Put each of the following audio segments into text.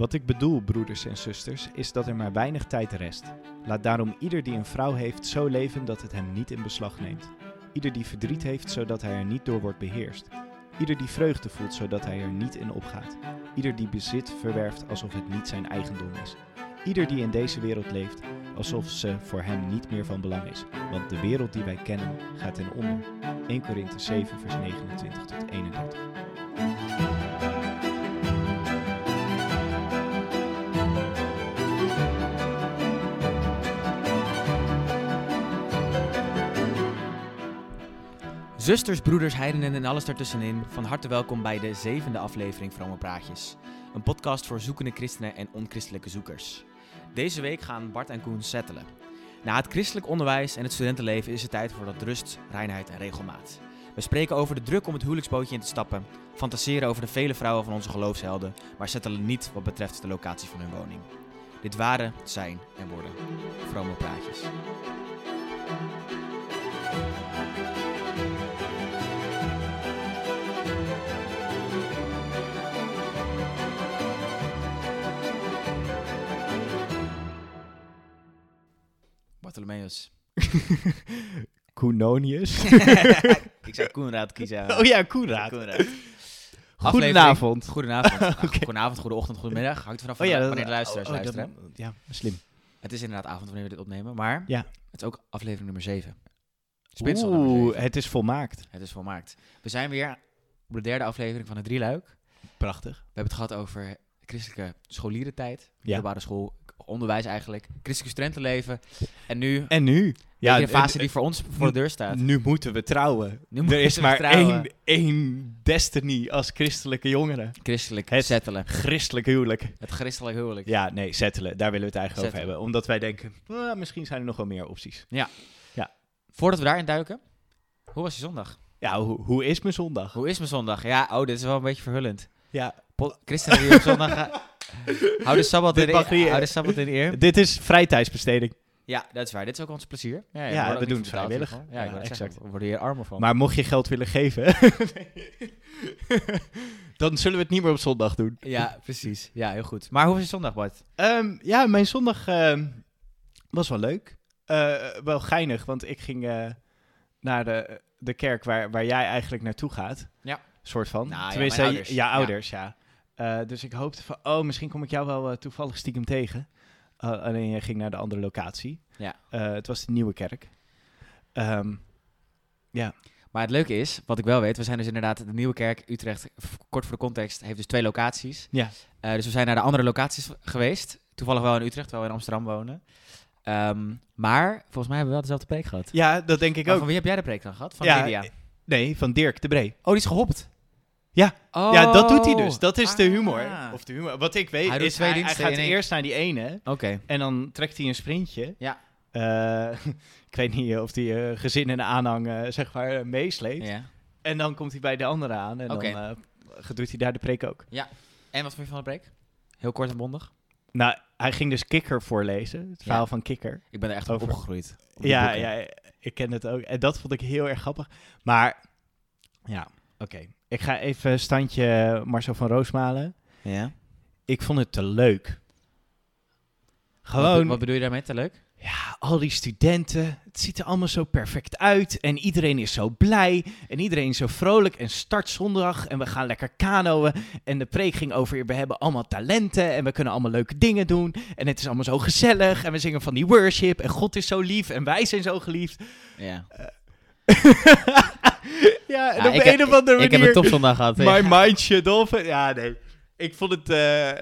Wat ik bedoel, broeders en zusters, is dat er maar weinig tijd rest. Laat daarom ieder die een vrouw heeft zo leven dat het hem niet in beslag neemt. Ieder die verdriet heeft, zodat hij er niet door wordt beheerst. Ieder die vreugde voelt, zodat hij er niet in opgaat. Ieder die bezit verwerft alsof het niet zijn eigendom is. Ieder die in deze wereld leeft, alsof ze voor hem niet meer van belang is. Want de wereld die wij kennen gaat ten onder. 1 Korinthe 7, vers 29 tot 31. Zusters, broeders, heidenen en alles daartussenin, van harte welkom bij de zevende aflevering Vrome Praatjes. Een podcast voor zoekende christenen en onchristelijke zoekers. Deze week gaan Bart en Koen settelen. Na het christelijk onderwijs en het studentenleven is het tijd voor dat rust, reinheid en regelmaat. We spreken over de druk om het huwelijksbootje in te stappen, fantaseren over de vele vrouwen van onze geloofshelden, maar settelen niet wat betreft de locatie van hun woning. Dit waren, zijn en worden Vrome Praatjes. Bartholomeus. Koenonius. Ik zei Koenraad kiezen. oh ja, Koenraad. Koenraad. Goedenavond. Goedenavond. Ach, Goedenavond, goede ochtend, goedemiddag. Hangt vanaf Oh ja, wanneer de luisteraars oh, oh, luisteren. dat- ja, slim. Het is inderdaad avond wanneer we dit opnemen, maar Ja. het is ook aflevering nummer 7. Spitsel nummer Oeh, 7. het is volmaakt. Het is volmaakt. We zijn weer op de derde aflevering van het drieluik. Prachtig. We hebben het gehad over christelijke scholierentijd, Ja. middelbare school, onderwijs eigenlijk, christelijke studentenleven. En nu En nu? ja, de fase die voor ons voor de deur staat. Nu moeten we trouwen. Nu er is maar één, één destiny als christelijke jongeren. Christelijk Het- settelen. Christelijk huwelijk. Het christelijk huwelijk. Ja, nee, settelen. Daar willen we het eigenlijk over hebben. Omdat wij denken, ah, misschien zijn er nog wel meer opties. Voordat we daarin duiken, hoe was je zondag? Ja, hoe, hoe is mijn zondag? Hoe is mijn zondag? Ja, oh, dit is wel een beetje verhullend. Ja, Christenen die op zondag. Hou de Sabbat in? Hou de Sabbat in eer. dit is vrijtijdsbesteding. Ja, dat is waar. Dit is ook ons plezier. Ja, Ja, we doen het vrijwillig. Ja, Ja, ik exact. zeggen, We worden hier armer van. Maar mocht je geld willen geven, dan zullen we het niet meer op zondag doen. Ja, precies. Ja, heel goed. Maar hoe was je zondag, Bart? Ehm, ja, mijn zondag ehm, was wel leuk. Eh, wel geinig, want ik ging eh, naar de, de kerk waar, waar jij eigenlijk naartoe gaat. Ja. Soort van. Nou, Tenminste, ouders. Ja. ouders, ja. Eh, dus ik hoopte van, oh, misschien kom ik jou wel eh, toevallig stiekem tegen. Uh, alleen je ging naar de andere locatie. Ja. Eh, het was de Nieuwe Kerk. Ehm, Maar het leuke is, wat ik wel weet, we zijn dus inderdaad de Nieuwe Kerk Utrecht, kort voor de context, heeft dus twee locaties. ja. Eh, dus we zijn naar de andere locaties geweest. Toevallig wel in Utrecht, terwijl we in Amsterdam wonen. Ehm, maar volgens mij hebben we wel dezelfde preek gehad. ja, dat denk ik Maar ook. van wie heb jij de preek dan gehad? Van Ja, Lydia. Nee, van Dirk de Bree. Oh, die is gehopt. Ja. Oh. Ja, dat doet hij dus. Dat is de Ah. humor. Of de humor. Wat ik weet Hij is, hij, hij gaat eerst naar die ene Oké. en dan trekt hij een sprintje. Ja. Eh, ik weet niet of die eh, gezin en aanhang eh, zeg maar meesleept. Ja. En dan komt hij bij de andere aan en dan doet hij daar de preek ook. En wat vond je van de preek? Heel kort en bondig. Nou, hij ging dus Kikker voorlezen. Het Ja. verhaal van Kikker. Ik ben er echt Over- opgegroeid. op Ja, boeken. ja, ik ken het ook. En dat vond ik heel erg grappig. Maar, ja, oké. Ik ga even standje Marcel van Roosmalen. ja. Ik vond het te leuk. Gewoon, wat bedoel je daarmee? Te leuk? ja, al die studenten. Het ziet er allemaal zo perfect uit. En iedereen is zo blij. En iedereen is zo vrolijk. En start zondag. En we gaan lekker kanoën. En de preek ging over, we hebben allemaal talenten. En we kunnen allemaal leuke dingen doen. En het is allemaal zo gezellig. En we zingen van die worship. En God is zo lief. En wij zijn zo geliefd. Ja. ja, en Ja, op ik een heb- of andere manier... Ik heb een topzondag gehad. My ja. mind shut off. Ja, nee. Ik vond het... eh, eh,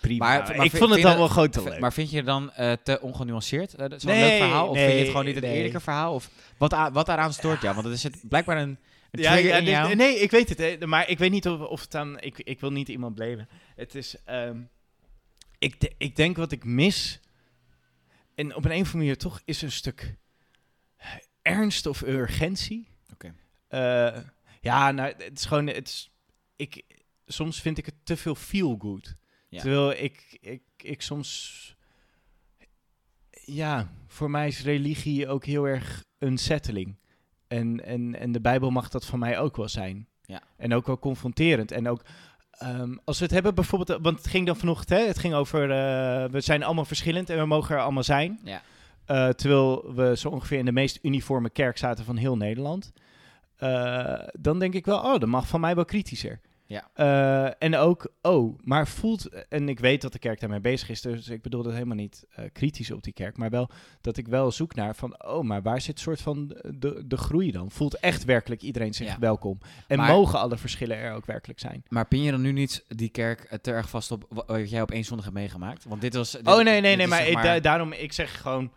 prima. Maar- maar ik vind- vond het je allemaal gewoon te leuk. Maar vind je het dan eh, te ongenuanceerd? Zo'n Nee, leuk verhaal? Of vind je het gewoon niet een nee. eerlijker verhaal? Of wat, wat daaraan stoort jou? Want het is het blijkbaar een, een ja, trigger ja, in dit- jou. nee, ik weet het. Hè, maar ik weet niet of, of het aan... Ik, ik wil niet iemand blamen. Het is... ehm, ik, de- ik denk wat ik mis... En op een, een of andere manier toch is een stuk ernst of urgentie. Oké. Eh, ja, nou, het is gewoon... Het is, ik, soms vind ik het te veel feel good. Ja. Terwijl ik, ik, ik soms... Ja, voor mij is religie ook heel erg een settling. En, en, en de Bijbel mag dat van mij ook wel zijn. Ja. En ook wel confronterend. En ook Ehm, als we het hebben bijvoorbeeld, want het ging dan vanochtend, hè, het ging over, eh, we zijn allemaal verschillend en we mogen er allemaal zijn. Ja. Eh, terwijl we zo ongeveer in de meest uniforme kerk zaten van heel Nederland. Eh, dan denk ik wel, oh, dat mag van mij wel kritischer. Ja. Eh, en ook, oh, maar voelt, en ik weet dat de kerk daarmee bezig is, dus ik bedoel dat helemaal niet eh, kritisch op die kerk, maar wel dat ik wel zoek naar van, oh, maar waar zit soort van de, de groei dan? Voelt echt werkelijk iedereen zich Ja. welkom? En Maar- mogen alle verschillen er ook werkelijk zijn? Maar pin je dan nu niet die kerk te erg vast op wa- wat jij op één zondag hebt meegemaakt? Want dit was... dit- oh, nee, nee, nee, maar, zeg ik, da- daarom, ik zeg gewoon,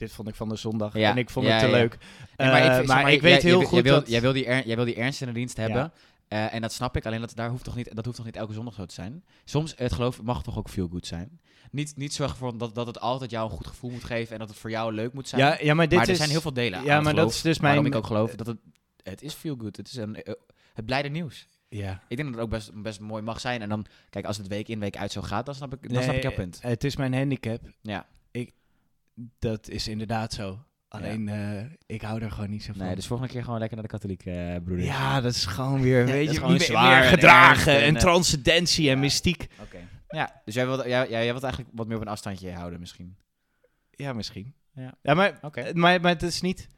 dit vond ik van de zondag Ja, en ik vond ja, het te ja. leuk. Nee, maar ik, Eh, maar maar, ik jij- weet heel goed jij wil, dat... Jij wil, die er, jij wil die ernst in de dienst hebben. Eh, en dat snap ik, alleen dat, daar hoeft toch niet, dat hoeft toch niet elke zondag zo te zijn? Soms, het geloof mag toch ook feel good zijn? Niet, niet zorgen voor dat, dat het altijd jou een goed gevoel moet geven en dat het voor jou leuk moet zijn. ja, ja, maar dit maar er is... zijn heel veel delen Ja, aan maar dat is dus waarom mijn... ik ook geloof dat het... Het is feel good. Het is een, eh, het blijde nieuws. Ja. Ik denk dat het ook best, best mooi mag zijn. En dan, kijk, als het week in, week uit zo gaat, dan snap ik, dan snap ik jouw punt. Het is mijn handicap. Ja. Dat is inderdaad zo. Alleen, eh, ik hou er gewoon niet zo van. Nee, dus volgende keer gewoon lekker naar de katholiek, eh broeder. Ja, dat is gewoon weer, weet je, gewoon zwaar meer gedragen en, en, eh, transcendentie en mystiek. Oké. Ja, dus jij wilt, jij, jij, wilt eigenlijk wat meer op een afstandje houden misschien. Ja, misschien. Ja. Ja, maar, maar, maar het is niet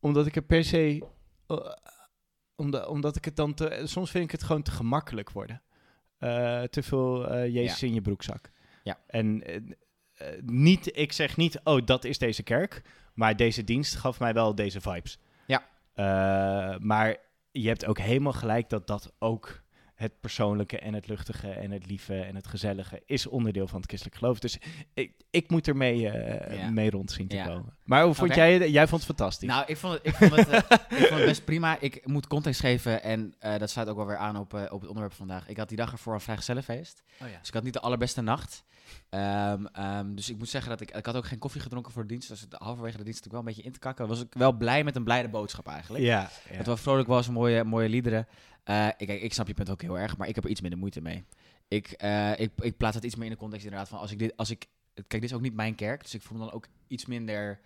omdat ik er per se... omdat, omdat ik het dan te... Soms vind ik het gewoon te gemakkelijk worden. Te veel Jezus in je broekzak. Ja. En niet, ik zeg niet, oh, dat is deze kerk. Maar deze dienst gaf mij wel deze vibes. Ja. Eh, maar je hebt ook helemaal gelijk dat dat ook het persoonlijke en het luchtige en het lieve en het gezellige is onderdeel van het christelijk geloof. Dus ik, ik moet er mee, eh, Ja. mee rond zien te Ja. komen. Maar hoe vond jij het? Jij vond het fantastisch. Nou, ik vond het, ik vond het, eh, ik vond het best prima. Ik moet context geven en eh, dat sluit ook wel weer aan op, eh, op het onderwerp van vandaag. Ik had die dag ervoor een vrijgezellenfeest. oh ja. Dus ik had niet de allerbeste nacht. Ehm, ehm, dus ik moet zeggen dat ik... Ik had ook geen koffie gedronken voor de dienst. Dus het- halverwege de dienst natuurlijk wel een beetje in te kakken. Was ik wel blij met een blijde boodschap eigenlijk. Ja, ja. Het was vrolijk was, mooie, mooie liederen. Eh, ik, ik snap je punt ook heel erg, maar ik heb er iets minder moeite mee. Ik, eh, ik, ik plaats het iets meer in de context inderdaad van als ik dit, als ik, kijk, dit is ook niet mijn kerk, dus ik voel me dan ook iets minder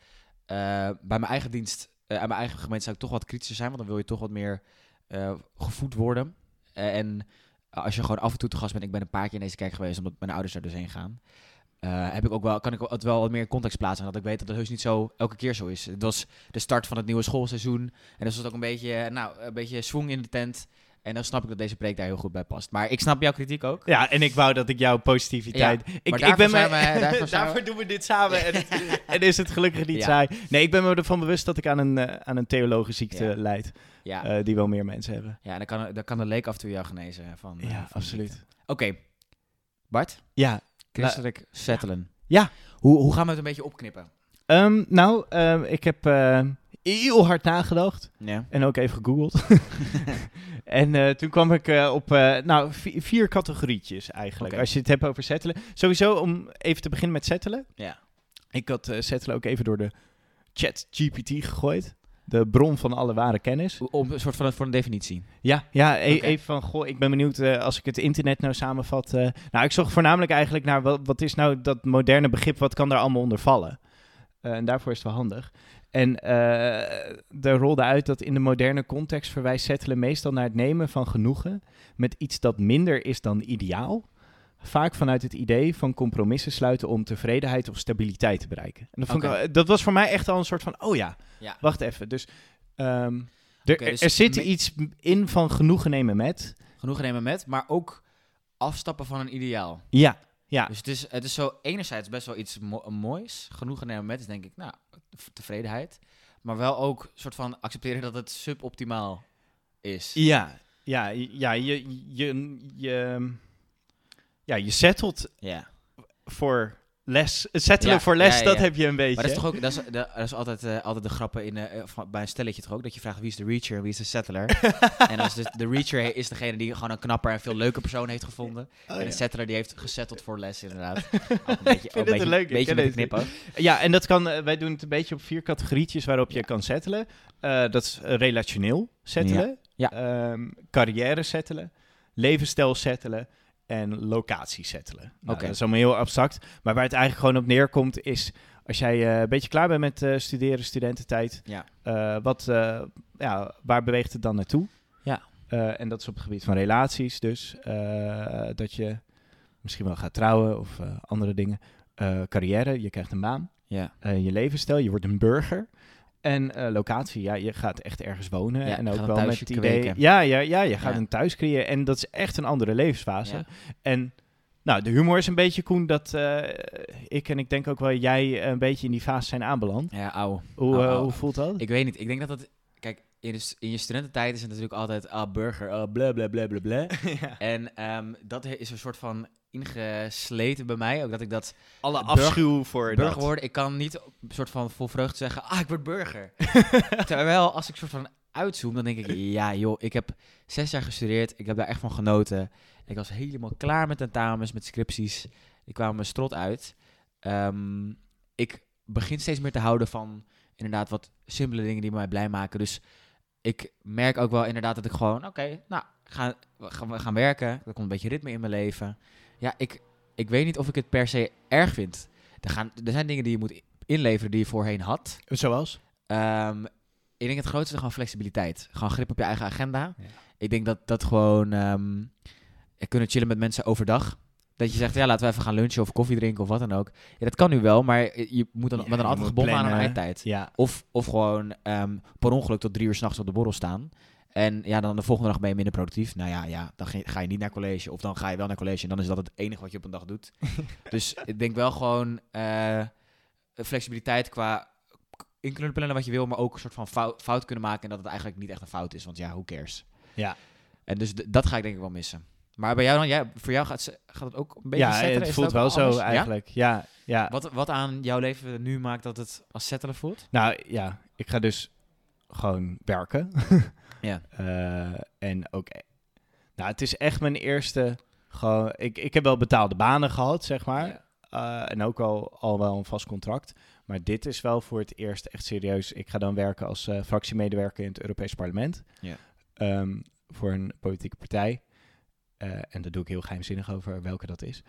eh, bij mijn eigen dienst, aan mijn eigen gemeente zou ik toch wat kritischer zijn, want dan wil je toch wat meer gevoed worden. En als je gewoon af en toe te gast bent, ik ben een paar keer in deze kerk geweest, omdat mijn ouders er dus heen gaan. heb ik ook wel, kan ik het wel wat meer context plaatsen. En dat ik weet dat het heus niet zo elke keer zo is. Het was de start van het nieuwe schoolseizoen. En dus was ook een beetje, nou, een beetje swing in de tent. En dan snap ik dat deze preek daar heel goed bij past. Maar ik snap jouw kritiek ook. Ja, en ik wou dat ik jouw positiviteit... ik, maar ben me, we- daarvoor doen we dit samen en, het- en is het gelukkig niet Ja. saai. Nee, ik ben me ervan bewust dat ik aan een, eh, aan een theologische Ja. leid, Ja, eh, die wel meer mensen hebben. ja dan, kan, dan kan de leek af en toe jou genezen. Van, eh, Ja, van absoluut. Oké, Bart, Ja, christelijk settelen. Ja. Hoe, hoe gaan we het een beetje opknippen? ehm, nou, ehm, ik heb heel hard nagedacht Ja. en ook even gegoogeld. en eh, toen kwam ik eh, op eh, nou, vi- vier categorietjes eigenlijk. Als je het hebt over settelen. Sowieso, om even te beginnen met settelen. Ja. Ik had settelen ook even door de chat GPT gegooid. De bron van alle ware kennis. Om een soort van voor een definitie. Ja, ja e- even van, goh, ik ben benieuwd als ik het internet nou samenvat. nou, ik zocht voornamelijk eigenlijk naar wat, wat is nou dat moderne begrip, wat kan daar allemaal onder vallen? En daarvoor is het wel handig. En eh er rolde uit dat in de moderne context verwijst settelen meestal naar het nemen van genoegen met iets dat minder is dan ideaal. Vaak vanuit het idee van compromissen sluiten om tevredenheid of stabiliteit te bereiken. En dat, ik dat was voor mij echt al een soort van, oh ja, Ja. wacht even. Dus, ehm, er, dus er zit iets in van genoegen nemen met. Genoegen nemen met, maar ook afstappen van een ideaal. Ja, ja, Dus het is, het is zo enerzijds best wel iets mo- moois. Genoegen nemen met is denk ik, nou, tevredenheid. Maar wel ook een soort van accepteren dat het suboptimaal is. ja, ja, ja je, je, je, ja, je settelt Ja. voor les. Settelen Ja, voor les, ja, ja, dat heb je een beetje. Maar dat is toch ook, dat is, dat is altijd, eh, altijd de grappen in, eh, bij een stelletje toch ook, dat je vraagt wie is de reacher en wie is de settler. en als de, de reacher is degene die gewoon een knapper en veel leuke persoon heeft gevonden. Oh, en de settler die heeft gesetteld voor les inderdaad. Een beetje, een beetje, leuk, beetje met. Ja, en dat kan, eh, wij doen het een beetje op vier categorietjes waarop je kan settelen. Eh, dat is eh, relationeel settelen, ehm, carrière settelen, levensstijl settelen en locatie settelen. Nou, Oké. Dat is allemaal heel abstract, maar waar het eigenlijk gewoon op neerkomt is... Als jij eh, een beetje klaar bent met eh, studeren, studententijd, Ja. eh, wat, ja, waar beweegt het dan naartoe? Ja. En dat is op het gebied van relaties dus. dat je misschien wel gaat trouwen of andere dingen. Carrière, je krijgt een baan. Ja. Je levensstijl, je wordt een burger. En eh, locatie, ja, je gaat echt ergens wonen. Ja, en ook wel met het idee... kweken. Ja, ja, ja, je gaat Ja. een thuis creëren. En dat is echt een andere levensfase. Ja. En nou, de humor is een beetje, Koen, dat eh, ik en ik denk ook wel jij een beetje in die fase zijn aanbeland. Ja, ouwe. Hoe, eh, hoe voelt dat? Ik weet niet. Ik denk dat dat... In, de in je studententijd is het natuurlijk altijd... Ah, burger, ah, bla, bla, bla, bla, bla. ja. En ehm, dat is een soort van ingesleten bij mij. Ook dat ik dat Alle afschuw voor burger dat. worden. Ik kan niet een soort van vol vreugde zeggen... Ah, ik word burger. Terwijl als ik soort van uitzoom, dan denk ik... Ja, joh, ik heb zes jaar gestudeerd. Ik heb daar echt van genoten. Ik was helemaal klaar met tentamens, met scripties. Die kwamen mijn strot uit. Ehm, ik begin steeds meer te houden van inderdaad wat simpele dingen die mij blij maken. Dus ik merk ook wel inderdaad dat ik gewoon... Oké, nou, we, gaan, we gaan werken. Er komt een beetje ritme in mijn leven. Ja, ik, ik weet niet of ik het per se erg vind. Er, gaan, er zijn dingen die je moet inleveren die je voorheen had. Zoals? Ehm, ik denk het grootste is gewoon flexibiliteit. Gewoon grip op je eigen agenda. Ja. Ik denk dat dat gewoon... je kunnen chillen met mensen overdag. Dat je zegt, ja, laten we even gaan lunchen of koffie drinken of wat dan ook. Ja, dat kan nu wel, maar je moet dan, Ja, met je altijd gebonden aan een eindtijd. Ja. Of, of gewoon ehm, per ongeluk tot drie uur s'nachts op de borrel staan. En ja, dan de volgende dag ben je minder productief. Nou ja, ja dan ga je, niet naar college. Of dan ga je wel naar college en dan is dat het enige wat je op een dag doet. dus ik denk wel gewoon eh, flexibiliteit qua in kunnen plannen wat je wil, maar ook een soort van fout, fout kunnen maken. En dat het eigenlijk niet echt een fout is, want ja, who cares? Ja. En dus dat ga ik denk ik wel missen. Maar bij jou dan, ja, voor jou gaat, gaat het ook een beetje Ja, het voelt wel zo anders? Eigenlijk. Ja, ja. Wat, wat aan jouw leven nu maakt dat het als settelen voelt? Nou ja, ik ga dus gewoon werken. Ja. Eh, en ook, e- nou, het is echt mijn eerste. Gewoon, ik, ik heb wel betaalde banen gehad, zeg maar. Ja. Eh, en ook al, al wel een vast contract. Maar dit is wel voor het eerst echt serieus. Ik ga dan werken als eh, fractiemedewerker in het Europees Parlement. Ja. Ehm, voor een politieke partij. Eh, en daar doe ik heel geheimzinnig over welke dat is.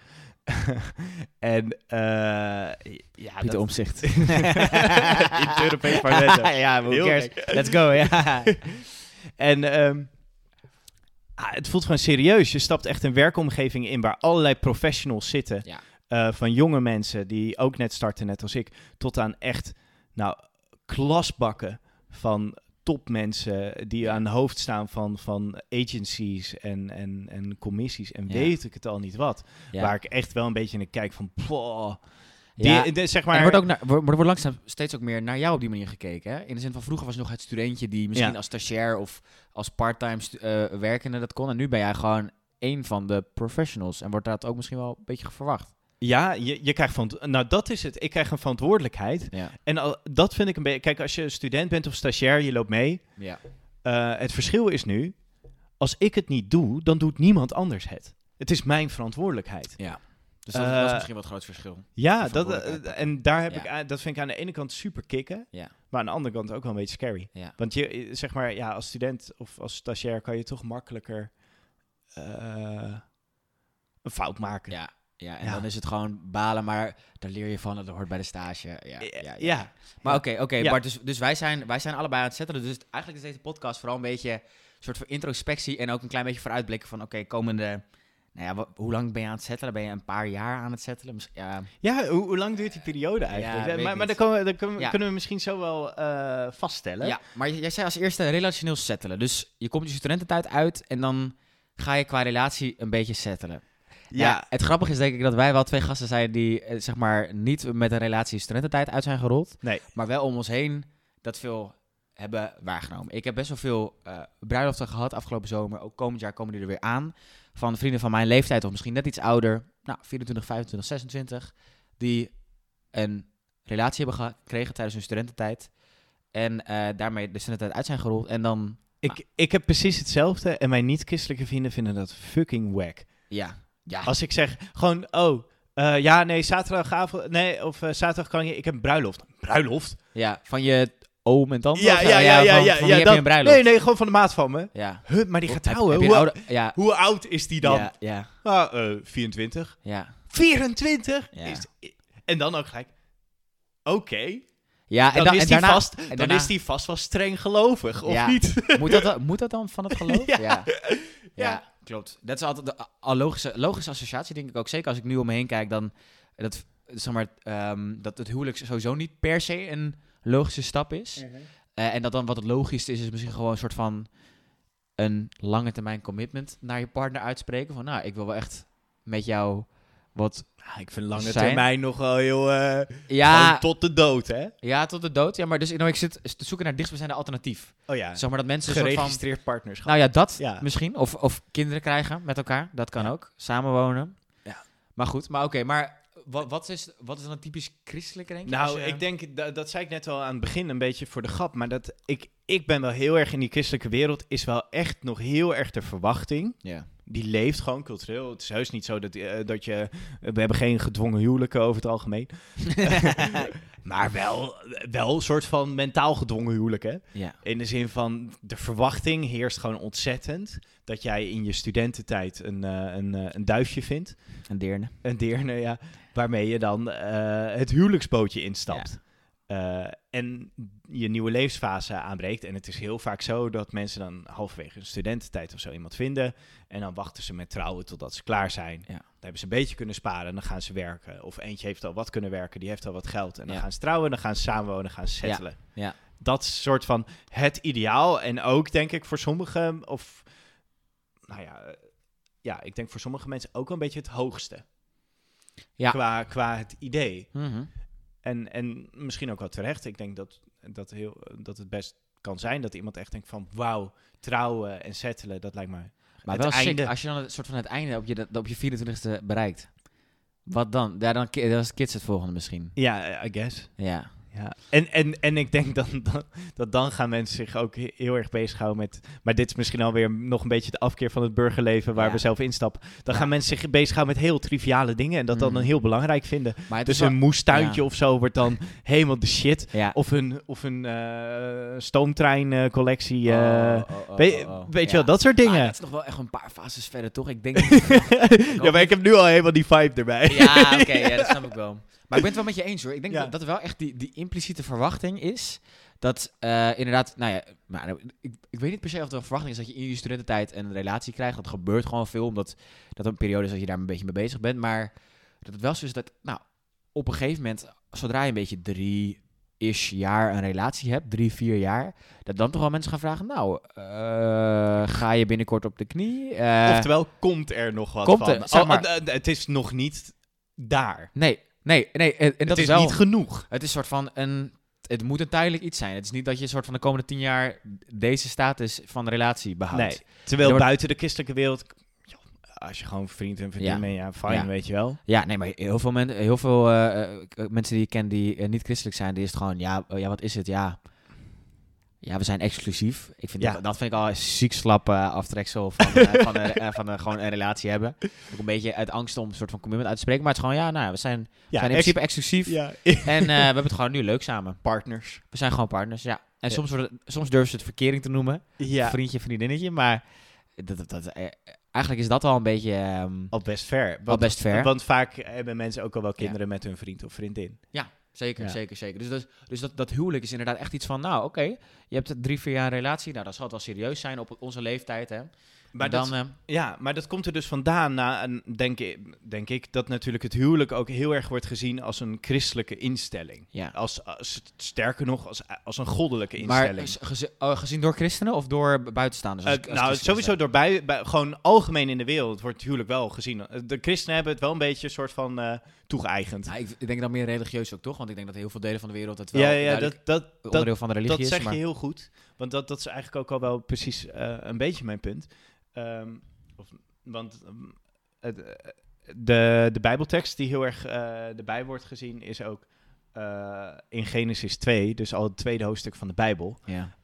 en eh ja, Pieter dat, Omzicht. in het Europees Parlement. ja, who cares? Let's go, ja. En ehm, ah, het voelt gewoon serieus. Je stapt echt een werkomgeving in waar allerlei professionals zitten. Ja. Eh, van jonge mensen die ook net starten, net als ik, tot aan echt nou, klasbakken van topmensen die aan het hoofd staan van, van agencies en, en, en commissies en Ja. weet ik het al niet wat. Ja. Waar ik echt wel een beetje naar kijk van, poh, Ja, die, de- zeg maar... er wordt, ook naar, wordt, er wordt langzaam steeds ook meer naar jou op die manier gekeken. Hè? In de zin van vroeger was nog het studentje die misschien Ja. als stagiair of als parttime eh, werkende dat kon. En nu ben jij gewoon één van de professionals. En wordt dat ook misschien wel een beetje verwacht. Ja, je, je krijgt van... Nou, dat is het. Ik krijg een verantwoordelijkheid. Ja. En al, dat vind ik een beetje... Kijk, als je student bent of stagiair, je loopt mee. ja. Eh, het verschil is nu, als ik het niet doe, dan doet niemand anders het. Het is mijn verantwoordelijkheid. ja. Dus dat, is Eh, misschien wat groot verschil. Ja, dat, eh, en daar heb Ja. ik, dat vind ik aan de ene kant super kicken, Ja. maar aan de andere kant ook wel een beetje scary. Ja. Want je, zeg maar, ja, als student of als stagiair kan je toch makkelijker een fout maken. Ja. Ja, en Ja. dan is het gewoon balen, maar daar leer je van, dat hoort bij de stage. Ja, ja, Ja. Maar oké, oké. Bart, dus, dus wij, zijn, wij zijn allebei aan het settelen. Dus eigenlijk is deze podcast vooral een beetje een soort van introspectie en ook een klein beetje vooruitblikken van, oké, komende... Nou ja, hoe lang ben je aan het settelen? Ben je een paar jaar aan het settelen? Ja, Ja, hoe, hoe lang duurt die periode eigenlijk? maar maar niet. dat, kunnen we, kunnen, we- Ja. kunnen we misschien zo wel eh, vaststellen. ja, maar jij zei als eerste relationeel settelen. Dus je komt je studententijd uit en dan ga je qua relatie een beetje settelen. Ja. het grappige is denk ik dat wij wel twee gasten zijn die eh, zeg maar niet met een relatie studententijd uit zijn gerold. Nee. Maar wel om ons heen dat veel hebben waargenomen. Ik heb best wel veel eh, bruiloften gehad afgelopen zomer. Ook komend jaar komen die er weer aan. Van vrienden van mijn leeftijd of misschien net iets ouder. Nou, 24, 25, 26. Die een relatie hebben gekregen tijdens hun studententijd. En eh, daarmee de studententijd uit zijn gerold. En dan, Ik, ik heb precies hetzelfde en mijn niet-christelijke vrienden vinden dat fucking wack. ja, ja. Als ik zeg gewoon, oh, eh, ja, nee, zaterdagavond, nee, of eh, zaterdag kan je, ik heb een bruiloft. Bruiloft? ja, van je oom en tante? Ja, of ja, ja, ja, van- ja. van ja, wie heb dat- je een bruiloft? Nee, nee, gewoon van de maat van me. Ja. Huh, maar die gaat trouwen. Hoe, oude- ja, hoe oud is die dan? ja, ja, Ah, eh, 24. ja. 24? Ja. Is, en dan ook gelijk, oké. Ja, dan, dan, is, en die daarna- vast, en dan is die vast wel streng gelovig, of niet? moet, dat, moet dat dan van het geloof? Ja. ja. Klopt. Dat is altijd de logische, logische associatie, denk ik ook. Zeker als ik nu om me heen kijk, dan dat, zeg maar, ehm, dat het huwelijk sowieso niet per se een logische stap is. Eh, en dat dan wat het logisch is, is misschien gewoon een soort van een lange termijn commitment naar je partner uitspreken. Van nou, ik wil wel echt met jou wat... Ja, ik vind lange Zijn- termijn nog wel heel... eh Ja, tot de dood, hè? ja, tot de dood. Ja, maar dus nou, ik zit te zoeken naar dichtstbijzijnde alternatief. Oh ja, Zeg maar dat mensen een soort van... geregistreerd partnerschap. Nou ja, dat Ja. misschien. Of, of kinderen krijgen met elkaar. Dat kan Ja. ook. Samenwonen. Ja. Maar goed, maar oké. maar wat, wat, is, wat is dan een typisch christelijk, denk je? Nou, je- ik denk, dat, dat zei ik net al aan het begin, een beetje voor de grap. Maar dat ik, ik ben wel heel erg in die christelijke wereld, is wel echt nog heel erg de verwachting. Ja. Die leeft gewoon cultureel. Het is heus niet zo dat, eh, dat je... We hebben geen gedwongen huwelijken over het algemeen. maar wel, wel een soort van mentaal gedwongen huwelijk, hè? ja. In de zin van, de verwachting heerst gewoon ontzettend. Dat jij in je studententijd een, eh, een, eh, een duifje vindt. Een deerne. Een deerne, ja. Waarmee je dan het huwelijksbootje instapt. Eh, en je nieuwe levensfase aanbreekt. En het is heel vaak zo dat mensen dan halverwege hun studententijd of zo iemand vinden. En dan wachten ze met trouwen totdat ze klaar zijn. Ja. Dan hebben ze een beetje kunnen sparen en dan gaan ze werken. Of eentje heeft al wat kunnen werken, die heeft al wat geld. En dan Ja. gaan ze trouwen, dan gaan ze samenwonen, gaan ze settelen. ja. Dat is soort van het ideaal. En ook denk ik voor sommigen, of nou ja, eh, ja, ik denk voor sommige mensen ook wel een beetje het hoogste. Ja. Qua, qua het idee. Mhm. En, en misschien ook wel terecht. Ik denk dat, dat, heel, dat het best kan zijn dat iemand echt denkt van... wauw, trouwen en settelen, dat lijkt me... Maar Het wel sick, einde. als je dan het soort van het einde op je, op je 24e bereikt. Wat dan? Ja, dan is kids het volgende misschien. Ja, I guess. Ja. Ja. En, en, en ik denk dan, dan, dat dan gaan mensen zich ook he- heel erg bezighouden met... Maar dit is misschien alweer nog een beetje de afkeer van het burgerleven waar Ja. we zelf instappen. Dan Ja. gaan mensen zich bezighouden met heel triviale dingen en dat dan dan heel belangrijk vinden. Het Dus wel- een moestuintje ja. of zo wordt dan helemaal de shit. Of een, of een eh stoomtreincollectie. Oh, eh oh, oh, weet, weet je wel, dat soort Maar dingen. dat is nog wel echt een paar fases verder, toch? Ik denk... ja, maar ik heb nu al helemaal die vibe erbij. Ja, oké, ja, dat snap ik wel. Maar ik ben het wel met je eens hoor. Ik denk Ja. dat, dat er wel echt die, die impliciete verwachting is. Dat eh, inderdaad, nou ja, maar, nou, ik, ik weet niet per se of er een verwachting is dat je in je studententijd een relatie krijgt. Dat gebeurt gewoon veel, omdat dat een periode is dat je daar een beetje mee bezig bent. Maar dat het wel zo is dat, nou, op een gegeven moment, zodra je een beetje drie-ish jaar een relatie hebt, drie, vier jaar, dat dan toch wel mensen gaan vragen, nou, eh, ga je binnenkort op de knie? Eh, Oftewel, komt er nog wat Komt van? er, zeg Oh, maar- het is nog niet daar. Nee, nee, nee. En, en dat het is is wel... niet genoeg. Het is een soort van een. Het moet een tijdelijk iets zijn. Het is niet dat je een soort van de komende tien jaar deze status van de relatie behoudt. Nee. Terwijl Er wordt- buiten de christelijke wereld... Als je gewoon vriend en vriendin Ja. bent, ja, fijn, Ja. weet je wel. Ja, nee, maar heel veel, men, heel veel eh, eh, mensen die ik ken die eh, niet christelijk zijn, die is het gewoon, ja, ja, wat is het? Ja, ja we zijn exclusief. Ik vind Ja. dat, dat vind ik al een ziek slap eh, aftreksel van, eh, van, een, eh, van gewoon een relatie hebben. Ook een beetje uit angst om een soort van commitment uit te spreken. Maar het is gewoon, ja, nou, we zijn, Ja, zijn in principe exclusief. ja. En we hebben het gewoon nu leuk samen. partners. We zijn gewoon partners, ja. En Ja. soms, wordt het, soms durven ze het verkering te noemen. Ja, Vriendje, vriendinnetje. Maar dat, dat, dat, eigenlijk is dat al een beetje... ehm, al best al Want, best ver. want vaak hebben mensen ook al wel kinderen met hun vriend of vriendin. Zeker, Ja. zeker, zeker. Dus, dat, dus dat, dat huwelijk is inderdaad echt iets van... Nou, oké, je hebt drie, vier jaar een relatie. Nou, dat zal het wel serieus zijn op onze leeftijd, hè. Maar Maar dat, eh, Ja, maar dat komt er dus vandaan, na denk, ik, denk ik, dat natuurlijk het huwelijk ook heel erg wordt gezien als een christelijke instelling. ja. Als, als, sterker nog, als, als een goddelijke Maar instelling. z- gezi- oh, gezien door christenen of door bu- buitenstaanders? Eh, Als- nou, sowieso door bij, bij- gewoon algemeen in de wereld wordt het huwelijk wel gezien. Eh, De christenen hebben het wel een beetje een soort van eh toegeëigend. Nou, ik, denk dan meer religieus ook, toch? Want ik denk dat heel veel delen van de wereld het wel ja, ja, dat, dat, dat, onderdeel van de religie dat is. zeg maar... je heel goed. Want dat, dat is eigenlijk ook al wel precies een beetje mijn punt. Ehm, of, want ehm, het, eh, de, de Bijbeltekst die heel erg eh erbij wordt gezien is ook eh, in Genesis 2, dus al het tweede hoofdstuk van de Bijbel. Ja.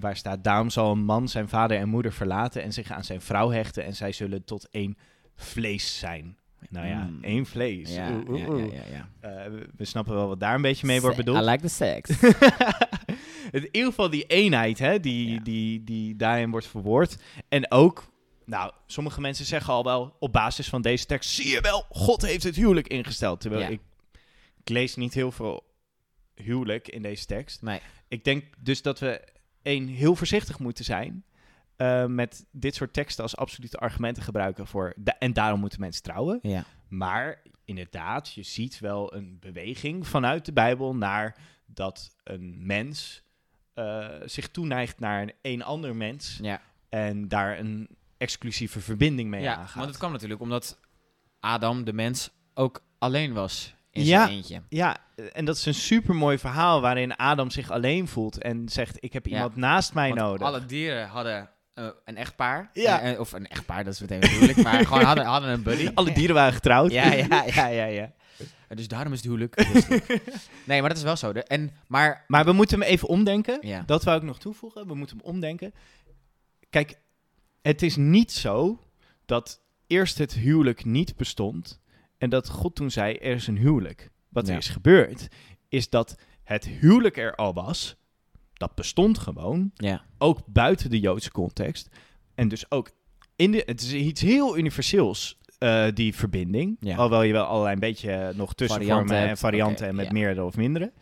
waar staat, daarom zal een man zijn vader en moeder verlaten en zich aan zijn vrouw hechten en zij zullen tot één vlees zijn. Nou ja, Mm. één vlees. Ja, Oeh, oeh, ja, oeh. we snappen wel wat daar een beetje mee wordt bedoeld. I like the sex. in ieder geval die eenheid, hè, die, Ja. die, die daarin wordt verwoord. En ook, nou, sommige mensen zeggen al wel op basis van deze tekst, zie je wel, God heeft het huwelijk ingesteld. Terwijl Ja. ik, ik lees niet heel veel huwelijk in deze tekst. Nee. Ik denk dus dat we één heel voorzichtig moeten zijn eh, met dit soort teksten als absolute argumenten gebruiken voor da- en daarom moeten mensen trouwen. Ja. Maar inderdaad, je ziet wel een beweging vanuit de Bijbel naar dat een mens eh, zich toeneigt naar een, een ander mens Ja. en daar een exclusieve verbinding mee ja, aangaat. want het kwam natuurlijk omdat Adam, de mens, ook alleen was in Ja. zijn eentje. Ja, en dat is een supermooi verhaal waarin Adam zich alleen voelt en zegt: Ik heb Ja. iemand naast mij nodig. alle dieren hadden eh, een echtpaar. Ja. Eh, of een echtpaar, dat is meteen moeilijk. maar gewoon hadden, hadden een buddy. Alle dieren waren getrouwd. Ja, ja, ja, ja, ja. Dus daarom is het huwelijk. nee, maar dat is wel zo. De, en, maar, Maar we moeten hem even omdenken. ja. Dat wou ik nog toevoegen. We moeten hem omdenken. Kijk, het is niet zo dat eerst het huwelijk niet bestond en dat God toen zei: er is een huwelijk. Wat Ja. er is gebeurd, is dat het huwelijk er al was. Dat bestond gewoon. ja. ook buiten de Joodse context. En dus ook in de. Het is iets heel universeels, eh, die verbinding. Ja. Alhoewel je wel allerlei een beetje nog tussenvormen en varianten en met meerdere of mindere.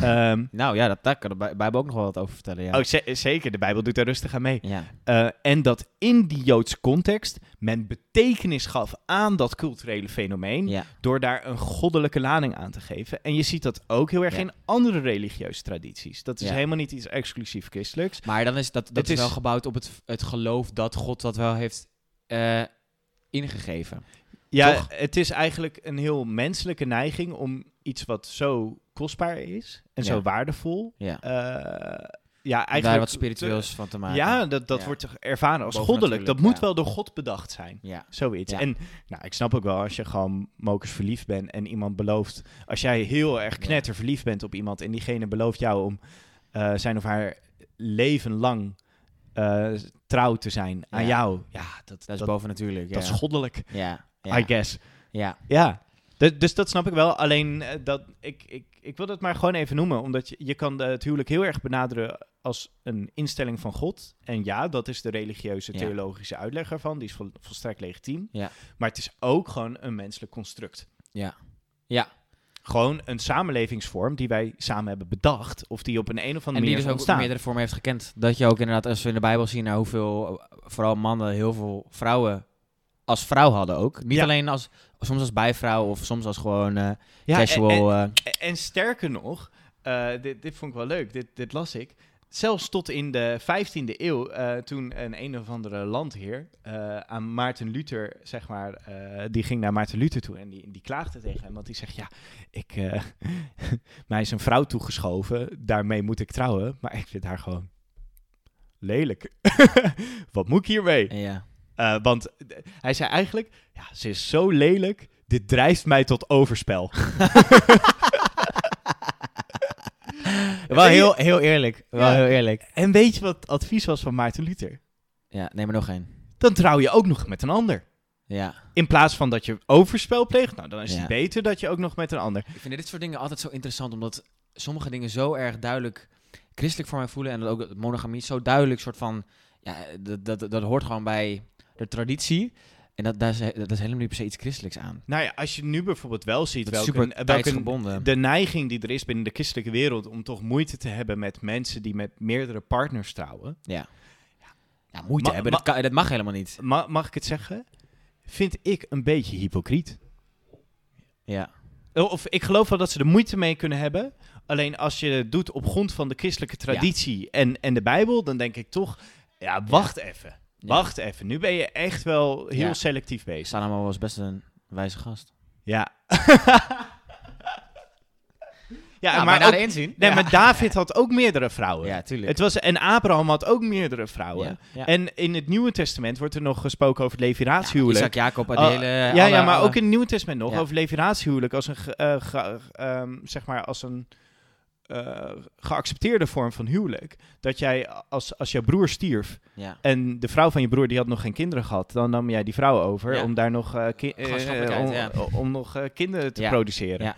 Ehm, Nou ja, dat, daar kan de Bij- Bijbel ook nog wel wat over vertellen. Ja. oh, ze- zeker, de Bijbel doet daar rustig aan mee. ja. Eh, en dat in die Joodse context men betekenis gaf aan dat culturele fenomeen. ja. door daar een goddelijke lading aan te geven. En je ziet dat ook heel erg Ja. in andere religieuze tradities. Dat is helemaal niet iets exclusief christelijks. Maar dan is dat, dat is wel is- gebouwd op het, het geloof dat God dat wel heeft eh, ingegeven. Ja, Toch? het is eigenlijk een heel menselijke neiging om iets wat zo kostbaar is en Ja. zo waardevol. Ja. eh, ja, eigenlijk Daar wat spiritueels van te maken. Ja, dat, dat Ja. wordt ervaren als goddelijk. Dat moet ja. wel door God bedacht zijn. Ja. Zoiets. Ja. En nou, ik snap ook wel als je gewoon mokers verliefd bent en iemand belooft. Als jij heel erg knetter verliefd bent op iemand en diegene belooft jou om eh, zijn of haar leven lang eh, trouw te zijn aan jou. Ja, dat, Dat is dat, bovennatuurlijk. dat ja. is goddelijk, Ja. Ja. I guess. ja. Ja, Du- dus dat snap ik wel. Alleen eh, dat ik, ik, ik wil dat maar gewoon even noemen, omdat je, je kan het huwelijk heel erg benaderen als een instelling van God. En ja, dat is de religieuze, Ja. theologische uitleg ervan. Die is vol, volstrekt legitiem. Ja. Maar het is ook gewoon een menselijk construct. Ja. Ja. Gewoon een samenlevingsvorm die wij samen hebben bedacht. Of die op een, een of En andere die manier dus is ook ontstaan. meerdere vormen heeft gekend. Dat je ook inderdaad, als we in de Bijbel zien naar hoeveel, eh, vooral mannen, heel veel vrouwen als vrouw hadden ook. Niet Ja. alleen als, soms als bijvrouw of soms als gewoon eh, Ja, casual. En, eh, en, en sterker nog, eh, dit, dit vond ik wel leuk. Dit, dit las ik. Zelfs tot in de 15e eeuw, eh, toen een een of andere landheer eh, aan Maarten Luther, zeg maar, eh, die ging naar Maarten Luther toe en die, die klaagde tegen hem. Want die zegt, ja, ik, mij is een vrouw toegeschoven, daarmee moet ik trouwen, maar ik vind haar gewoon lelijk. Wat moet ik hiermee? ja. Want hij zei eigenlijk, ja, ze is zo lelijk, dit drijft mij tot overspel. Wel heel, heel eerlijk. Wel Ja. heel eerlijk. En weet je wat het advies was van Maarten Luther? Ja, neem er nog één. Dan trouw je ook nog met een ander. Ja. In plaats van dat je overspel pleegt, nou dan is Ja. het beter dat je ook nog met een ander. Ik vind dit soort dingen altijd zo interessant, omdat sommige dingen zo erg duidelijk christelijk voor mij voelen. En dat ook monogamie zo duidelijk soort van, ja, dat, dat, dat hoort gewoon bij de traditie. En dat, daar is, dat is helemaal niet per se iets christelijks aan. Nou ja, als je nu bijvoorbeeld wel ziet welke, super welke de neiging die er is binnen de christelijke wereld om toch moeite te hebben met mensen die met meerdere partners trouwen. Ja. Ja, moeite Ma- hebben, ma- dat, kan, dat mag helemaal niet. Ma- mag ik het zeggen? Vind ik een beetje hypocriet. Ja. Of ik geloof wel dat ze er moeite mee kunnen hebben. Alleen als je het doet op grond van de christelijke traditie en, en de Bijbel, dan denk ik toch, ja, wacht even. Wacht even. Nu ben je echt wel heel Ja. selectief bezig. Salomo was best een wijze gast. Ja. ja, Nou, maar, bij ook, nader inzien. nee, maar David had ook meerdere vrouwen. Ja, tuurlijk. Het was, en Abraham had ook meerdere vrouwen. ja. Ja. En in het Nieuwe Testament wordt er nog gesproken over het Ja, leviratiehuwelijk. Isaac, Jacob, die Oh, hele... ja, alle- ja, maar alle- ook in het Nieuwe Testament nog Ja. over leviratiehuwelijk als een, ge- eh, ge- ehm, zeg maar als een eh, geaccepteerde vorm van huwelijk. Dat jij als, als jouw broer stierf Ja. en de vrouw van je broer die had nog geen kinderen gehad, dan nam jij die vrouw over Ja. om daar nog, eh, ki- eh, om, ja. om nog kinderen te produceren.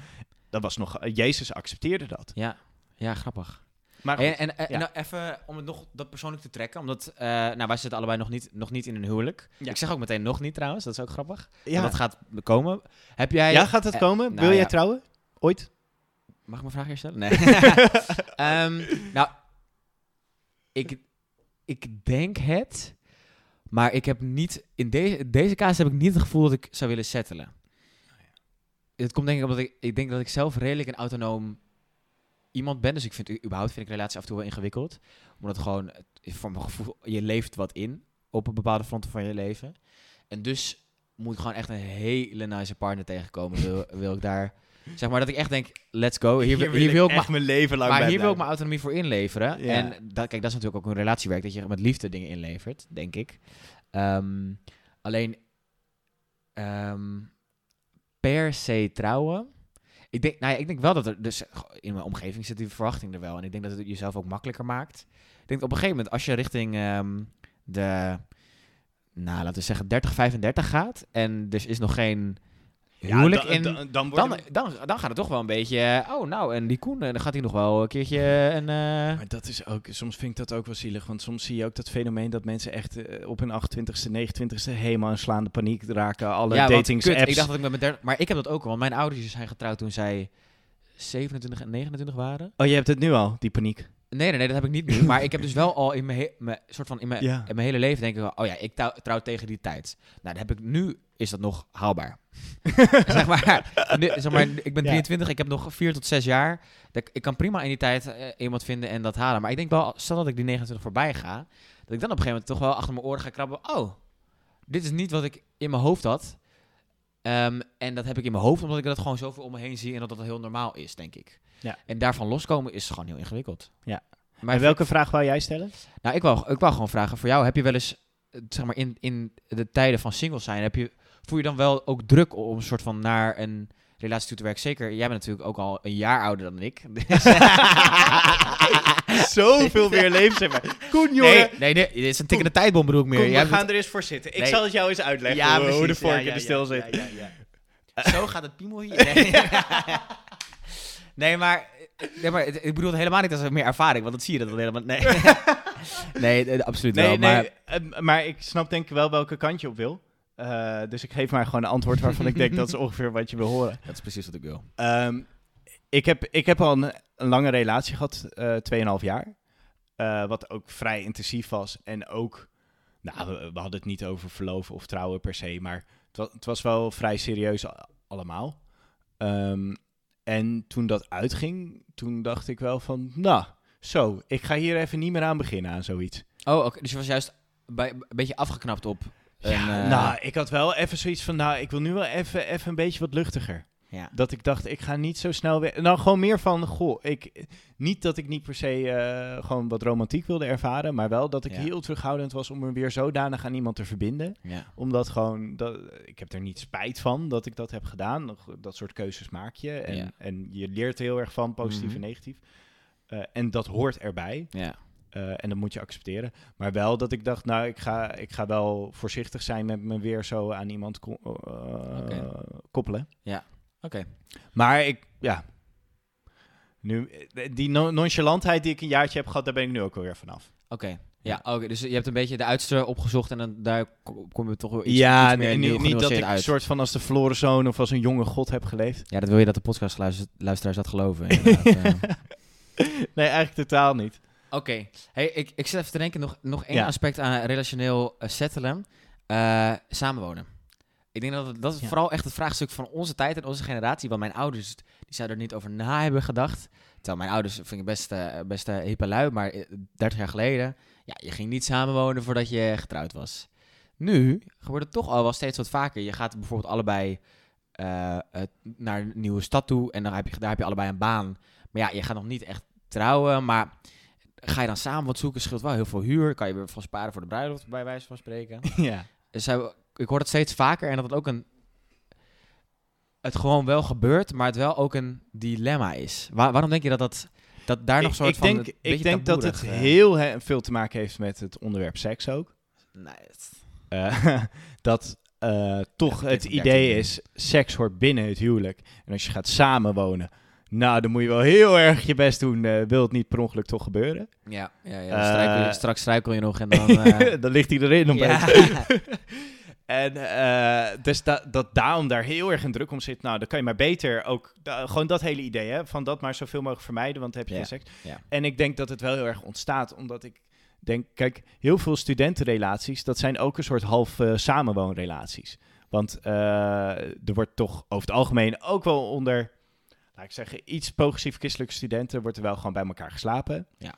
Dat was nog, Jezus accepteerde dat. Ja. ja, grappig. Maar En, goed, en, nou, even om het nog dat persoonlijk te trekken, omdat nou, wij zitten allebei nog niet, nog niet in een huwelijk. Ik zeg ook meteen nog niet trouwens, dat is ook grappig. ja. Dat gaat komen. Heb jij... ja, gaat het komen? nou Wil jij trouwen? Ooit? Mag ik mijn vraag eerst stellen? Nee. Ehm, nou, ik, ik denk het, maar ik heb niet, in deze, deze casus heb ik niet het gevoel dat ik zou willen settelen. Het komt denk ik omdat ik, ik denk dat ik zelf redelijk een autonoom iemand ben, dus ik vind überhaupt vind ik relatie af en toe wel ingewikkeld, omdat het gewoon, voor mijn gevoel, je leeft wat in op een bepaalde fronten van je leven. En dus moet ik gewoon echt een hele nice partner tegenkomen, wil, wil ik daar, zeg maar dat ik echt denk, let's go, hier, hier, wil ik, echt mijn leven lang maar hier wil ik mijn autonomie voor inleveren. Ja. En dat, kijk, dat is natuurlijk ook een relatiewerk, dat je met liefde dingen inlevert, denk ik. Ehm, alleen, ehm, per se trouwen. Ik denk, nou ja, ik denk wel dat er, dus in mijn omgeving zit die verwachting er wel. En ik denk dat het jezelf ook makkelijker maakt. Ik denk op een gegeven moment, als je richting ehm, de, nou laten we zeggen 30, 35 gaat. En dus is nog geen huwelijk dan, in... dan, dan, Dan, worden- dan, dan gaat het toch wel een beetje. eh, Oh, nou, en die Koen, eh, dan gaat hij nog wel een keertje eh, Maar dat is ook, soms vind ik dat ook wel zielig. Want soms zie je ook dat fenomeen dat mensen echt op hun 28ste, 29ste helemaal in slaande paniek raken. Alle ja, want, datings kut, apps. Ik dacht dat ik met mijn derde. Maar ik heb dat ook, al, want mijn ouders zijn getrouwd toen zij 27 en 29 waren. Oh, je hebt het nu al, die paniek. Nee, nee, nee, dat heb ik niet nu. maar ik heb dus wel al in mijn, he- soort van in mijn, Ja. in mijn hele leven denk ik wel, oh ja, ik trouw, trouw tegen die tijd. Nou, dat heb ik nu is dat nog haalbaar. zeg maar, nu, zeg maar, ik ben Ja. 23, ik heb nog 4 tot 6 jaar. Ik kan prima in die tijd eh, iemand vinden en dat halen. Maar ik denk wel, stel dat ik die 29 voorbij ga, dat ik dan op een gegeven moment toch wel achter mijn oren ga krabben. Oh, dit is niet wat ik in mijn hoofd had. Ehm, en dat heb ik in mijn hoofd omdat ik dat gewoon zoveel om me heen zie en dat dat heel normaal is, denk ik. Ja. En daarvan loskomen is gewoon heel ingewikkeld. Ja. Maar en welke vraag wou jij stellen? nou, ik wou, ik wou gewoon vragen voor jou. Heb je wel eens, zeg maar, in, in de tijden van single zijn, heb je, voel je dan wel ook druk om een soort van naar een relatie toe te werken? Zeker, jij bent natuurlijk ook al een jaar ouder dan ik. Dus- Zoveel meer levenservaring. Koen, jongen. nee, nee, nee, dit is een tikkende tijdbom bedoel ik meer. Koen, Jij we gaan er eens voor zitten. Ik Nee. zal het jou eens uitleggen ja, hoe, hoe de precies. vork Ja, in de stil zit. ja, ja, ja. Zo gaat het piemel hier. Nee, nee maar, nee, maar ik bedoel helemaal niet als meer ervaring, want dat zie je dat helemaal. Nee, nee eh, absoluut Nee, wel. nee, maar, eh, maar ik snap denk ik wel welke kant je op wil. Eh, dus ik geef maar gewoon een antwoord waarvan ik denk dat is ongeveer wat je wil horen. dat is precies wat ik wil. Ehm, ik, heb, ik heb al een, een lange relatie gehad, eh 2,5 jaar. Eh, wat ook vrij intensief was. En ook, nou, we, we hadden het niet over verloven of trouwen per se, maar het was, het was wel vrij serieus allemaal. Ehm, en toen dat uitging, toen dacht ik wel van, nou, zo, ik ga hier even niet meer aan beginnen aan zoiets. Oh, oké. Dus je was juist bij, een beetje afgeknapt op Ja, eh, nou, ik had wel even zoiets van, nou, ik wil nu wel even, even een beetje wat luchtiger. ja. Dat ik dacht, ik ga niet zo snel weer. Nou, gewoon meer van, goh, ik, niet dat ik niet per se eh, gewoon wat romantiek wilde ervaren, maar wel dat ik Ja. heel terughoudend was om me weer zodanig aan iemand te verbinden. ja. Omdat gewoon, dat, ik heb er niet spijt van dat ik dat heb gedaan. Dat soort keuzes maak je. En, en je leert er heel erg van, positief Mhm. en negatief. Eh, en dat hoort erbij. Ja. Eh, en dat moet je accepteren. Maar wel dat ik dacht, nou, ik ga, ik ga wel voorzichtig zijn met me weer zo aan iemand ko- eh, koppelen. Oké. Maar ik, ja. Nu, eh, die no- nonchalantheid die ik een jaartje heb gehad, daar ben ik nu ook alweer vanaf. Oké. Ja, oké. Dus je hebt een beetje de uiterste opgezocht en dan daar ko- kom je toch wel iets, ja, iets meer nee, niet, niet dat ik uit. een soort van als de verloren zoon of als een jonge god heb geleefd. Ja, dat wil je dat de podcastluisteraars dat geloven. nee, eigenlijk totaal niet. Oké. Hey, ik, ik zit even te denken, nog, nog één Ja. aspect aan relationeel eh, settelen. Eh, samenwonen. Ik denk dat het, dat is Ja. vooral echt het vraagstuk van onze tijd en onze generatie. Want mijn ouders, die zouden er niet over na hebben gedacht. Terwijl mijn ouders vind ik best, eh, best hippe lui, maar eh, 30 jaar geleden... Ja, je ging niet samenwonen voordat je getrouwd was. Nu gebeurt het toch al wel steeds wat vaker. Je gaat bijvoorbeeld allebei naar een nieuwe stad toe en dan heb je, daar heb je allebei een baan. Maar ja, je gaat nog niet echt trouwen, maar ga je dan samen wat zoeken, scheelt wel heel veel huur. Kan je weer van sparen voor de bruiloft, bij wijze van spreken. ja. Dus hij- ik hoor het steeds vaker en dat het ook een... Het gewoon wel gebeurt, maar het wel ook een dilemma is. Waar- waarom denk je dat, dat, dat daar nog soort ik van... denk, een ik denk dat het eh, heel he- veel te maken heeft met het onderwerp seks ook. nee, het- Eh, dat eh, toch Ja, het idee is, seks hoort binnen het huwelijk. En als je gaat samenwonen, nou, dan moet je wel heel erg je best doen. eh, wil het niet per ongeluk toch gebeuren? Ja, ja, ja. Eh, dan struikel je- straks struikel je nog en dan... eh, dan ligt hij erin ja. En dus da dat daarom daar heel erg een druk om zit, nou, dan kan je maar beter ook gewoon dat hele idee, hè, van dat maar zoveel mogelijk vermijden, want dan heb je Ja. geen seks. Ja. En ik denk dat het wel heel erg ontstaat, omdat ik denk, kijk, heel veel studentenrelaties, dat zijn ook een soort half samenwoonrelaties. Want er wordt toch over het algemeen ook wel onder, laat ik zeggen, iets progressief christelijke studenten wordt er wel gewoon bij elkaar geslapen. Ja.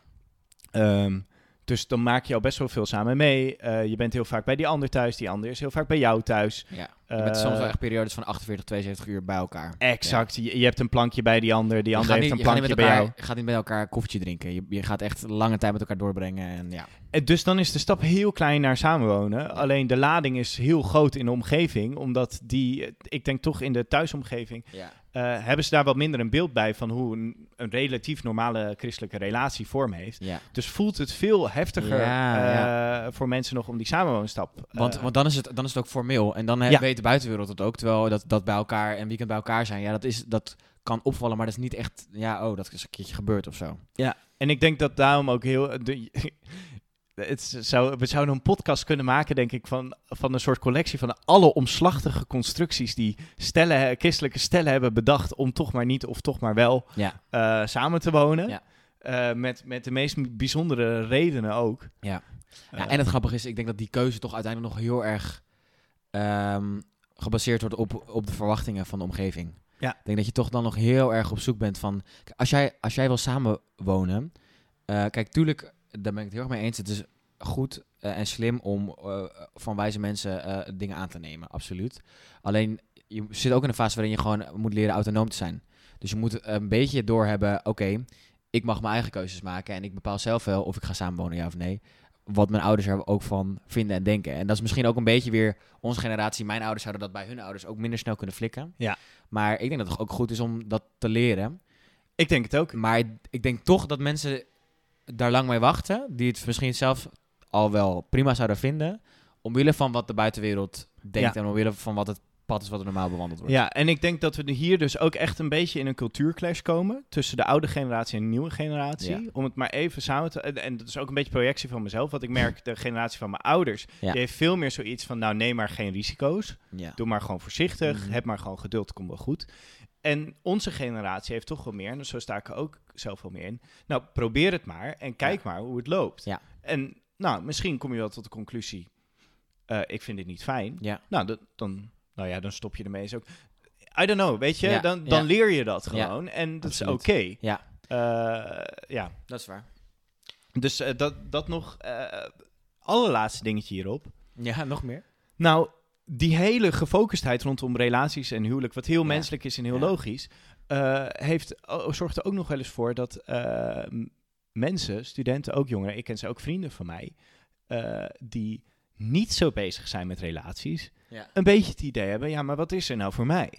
Ehm, dus dan maak je al best wel veel samen mee. Eh, je bent heel vaak bij die ander thuis, die ander is heel vaak bij jou thuis. Ja. Je bent Eh, soms wel echt periodes van 48, 72 uur bij elkaar. Exact. Je, je hebt een plankje bij die ander, die Je ander heeft niet- een plankje met bij jou. Je gaat niet met elkaar koffietje drinken. Je, je gaat echt lange tijd met elkaar doorbrengen. En ja. En dus dan is de stap heel klein naar samenwonen. Alleen de lading is heel groot in de omgeving, omdat die, eh, ik denk toch in de thuisomgeving, Ja. eh, hebben ze daar wat minder een beeld bij van hoe een, een relatief normale christelijke relatie vorm heeft. ja. Dus voelt het veel heftiger eh, voor mensen nog om die samenwoonstap. eh, Want, want dan, is het, dan is het ook formeel. En dan weet de buitenwereld het ook. Terwijl dat, dat bij elkaar een weekend bij elkaar zijn. Ja, dat, is, dat kan opvallen, maar dat is niet echt... Ja, oh, dat is een keertje gebeurd of zo. En ik denk dat daarom ook heel. De, het zou, we zouden een podcast kunnen maken, denk ik, van, van een soort collectie van alle omslachtige constructies die stellen, christelijke stellen hebben bedacht om toch maar niet of toch maar wel Ja. eh, samen te wonen. Ja. Eh, met, met de meest bijzondere redenen ook. Ja. Eh, Ja, en het grappige is, ik denk dat die keuze toch uiteindelijk nog heel erg ehm, gebaseerd wordt op, op de verwachtingen van de omgeving. Ja. Ik denk dat je toch dan nog heel erg op zoek bent van... Als jij, als jij wil samenwonen... eh kijk, tuurlijk, daar ben ik het heel erg mee eens. Het is goed eh, en slim om eh, van wijze mensen dingen aan te nemen, absoluut. Alleen, je zit ook in een fase waarin je gewoon moet leren autonoom te zijn. Dus je moet een beetje doorhebben, oké, ik mag mijn eigen keuzes maken... en ik bepaal zelf wel of ik ga samenwonen, ja of nee wat mijn ouders er ook van vinden en denken. En dat is misschien ook een beetje weer onze generatie. Mijn ouders zouden dat bij hun ouders ook minder snel kunnen flikken. Ja. Maar ik denk dat het ook goed is om dat te leren. Ik denk het ook. Maar ik denk toch dat mensen daar lang mee wachten, die het misschien zelf al wel prima zouden vinden, omwille van wat de buitenwereld denkt Ja. en omwille van wat het pad is wat er normaal bewandeld wordt. Ja, en ik denk dat we hier dus ook echt een beetje in een cultuurclash komen tussen de oude generatie en de nieuwe generatie. Ja. Om het maar even samen te. En, dat is ook een beetje projectie van mezelf. Wat ik merk, de generatie van mijn ouders, Ja. die heeft veel meer zoiets van: nou, neem maar geen risico's. Ja. Doe maar gewoon voorzichtig. Mhm. Heb maar gewoon geduld, komt wel goed. En onze generatie heeft toch wel meer, en zo sta ik er ook zelf wel meer in. Nou, probeer het maar en kijk maar hoe het loopt. Ja. En nou, misschien kom je wel tot de conclusie: eh, ik vind dit niet fijn. Ja. Nou, dat, dan, nou ja, dan stop je ermee. Is ook, I don't know, weet je, Ja, dan, dan ja. leer je dat Ja, gewoon. en dat absoluut. is oké. Ja. Eh, ja, Dat is waar. dus eh, dat, dat nog, eh allerlaatste dingetje hierop. Ja, nog meer? Nou, die hele gefocustheid rondom relaties en huwelijk, wat heel Ja. menselijk is en heel Ja. logisch, eh, heeft, oh, zorgt er ook nog wel eens voor dat mensen, studenten, ook jongeren, ik ken ze ook vrienden van mij, eh, die niet zo bezig zijn met relaties, Ja. een beetje het idee hebben, ja, maar wat is er nou voor mij?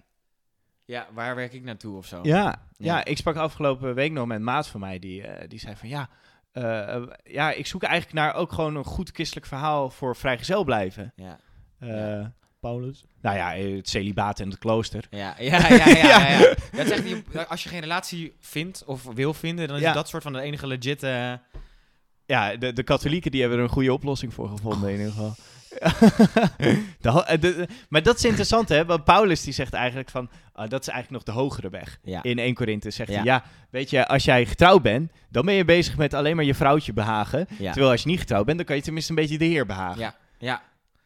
Ja, waar werk ik naartoe of zo? Ja, Ja. ja. ik sprak afgelopen week nog met een maat van mij, die, eh, die zei van, ja, eh, ja, ik zoek eigenlijk naar ook gewoon een goed christelijk verhaal voor vrijgezel blijven. Ja. Eh, Paulus? Nou ja, het celibaat en het klooster. Ja, ja, ja, ja. ja, ja. Dat is echt, die- als je geen relatie vindt of wil vinden, dan is Ja. dat soort van de enige legit... eh, Ja, de, de katholieken die hebben er een goede oplossing voor gevonden in ieder geval. De eh, de- maar dat is interessant, hè? Want Paulus die zegt eigenlijk van, ah, dat is eigenlijk nog de hogere weg. ja. In 1 Korinthe zegt Ja. hij, ja, weet je, als jij getrouwd bent, dan ben je bezig met alleen maar je vrouwtje behagen. Ja. Terwijl als je niet getrouwd bent, dan kan je tenminste een beetje de heer behagen. Ja. Ja.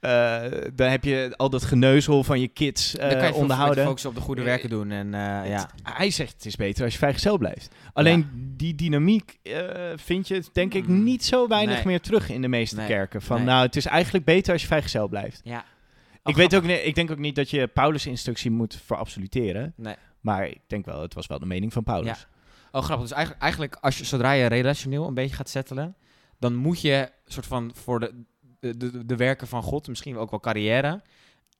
Eh, dan heb je al dat geneuzel van je kids eh, dan kan je onderhouden. focussen op de goede werken doen. En eh, ja. Hij zegt het is beter als je vrijgezel blijft. Alleen die dynamiek eh, vind je denk ik Mm. niet zo weinig Nee. meer terug in de meeste Nee. kerken. Van Nee. nou, het is eigenlijk beter als je vrijgezel blijft. ja. ik, weet ook, ik denk ook niet dat je Paulus' instructie moet verabsoluteren. Nee. Maar ik denk wel, het was wel de mening van Paulus. Oh, grappig. Dus eigenlijk, eigenlijk als je, zodra je relationeel een beetje gaat settelen, dan moet je soort van voor de, de, de, de werken van God, misschien ook wel carrière,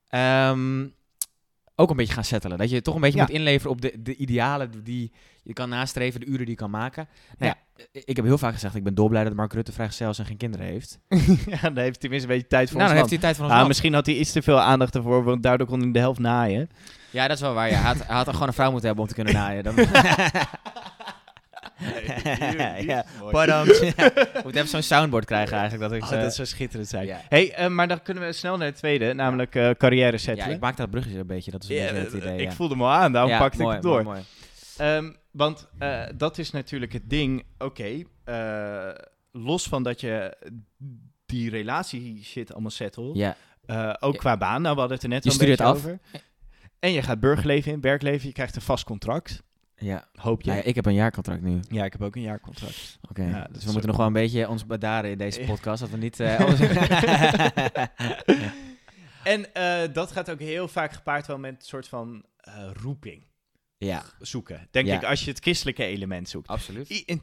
ehm, ook een beetje gaan settelen. Dat je toch een beetje Ja. moet inleveren op de, de idealen die je kan nastreven, de uren die je kan maken. Nou ja. ik heb heel vaak gezegd, ik ben dolblij dat Mark Rutte vrijgezel is en geen kinderen heeft. ja, dan heeft hij tenminste een beetje tijd voor nou, dan ons heeft hij tijd van ons Ah, land. misschien had hij iets te veel aandacht ervoor, want daardoor kon hij de helft naaien. Ja, dat is wel waar. Ja. Hij, had, hij had gewoon een vrouw moeten hebben om te kunnen naaien. Dan... ja, pardon. We moeten even zo'n soundboard krijgen eigenlijk. Dat ik Oh, dat zou schitterend zijn. Ja. hey, eh, maar dan kunnen we snel naar het tweede, namelijk eh, carrière ja, settelen. ik maak dat bruggetje een beetje. Dat is een Ja, beetje het eh, idee. ik ja. voelde me al aan, daarom Ja, pakte mooi, ik het door. mooi, mooi. Ehm, want eh, dat is natuurlijk het ding. Oké, eh, los van dat je die relatie shit allemaal settelt, Ja, eh, ook Ja. qua baan, nou we hadden het er net Je al een beetje af. over. En je gaat burgerleven in, werkleven, je krijgt een vast contract, ja. hoop je. Nou ja, ik heb een jaarcontract nu. Ja, ik heb ook een jaarcontract. Oké, Ja, dus we moeten nog wel een beetje ons bedaren in deze Ja. podcast. Dat we niet... eh, anders- En eh, dat gaat ook heel vaak gepaard wel met een soort van eh, roeping ja, zoeken. Denk Ja. ik, als je het christelijke element zoekt. absoluut. I-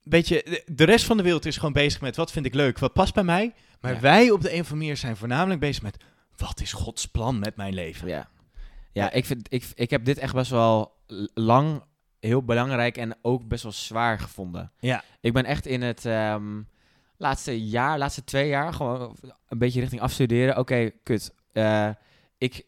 Weet je, de- rest van de wereld is gewoon bezig met wat vind ik leuk, wat past bij mij. Maar Ja. wij op de een of andere manier zijn voornamelijk bezig met wat is Gods plan met mijn leven. Ja, ja ik, vind, ik, ik heb dit echt best wel lang heel belangrijk en ook best wel zwaar gevonden. Ja. Ik ben echt in het ehm, laatste jaar, laatste twee jaar, gewoon een beetje richting afstuderen. Oké, kut. Eh, ik,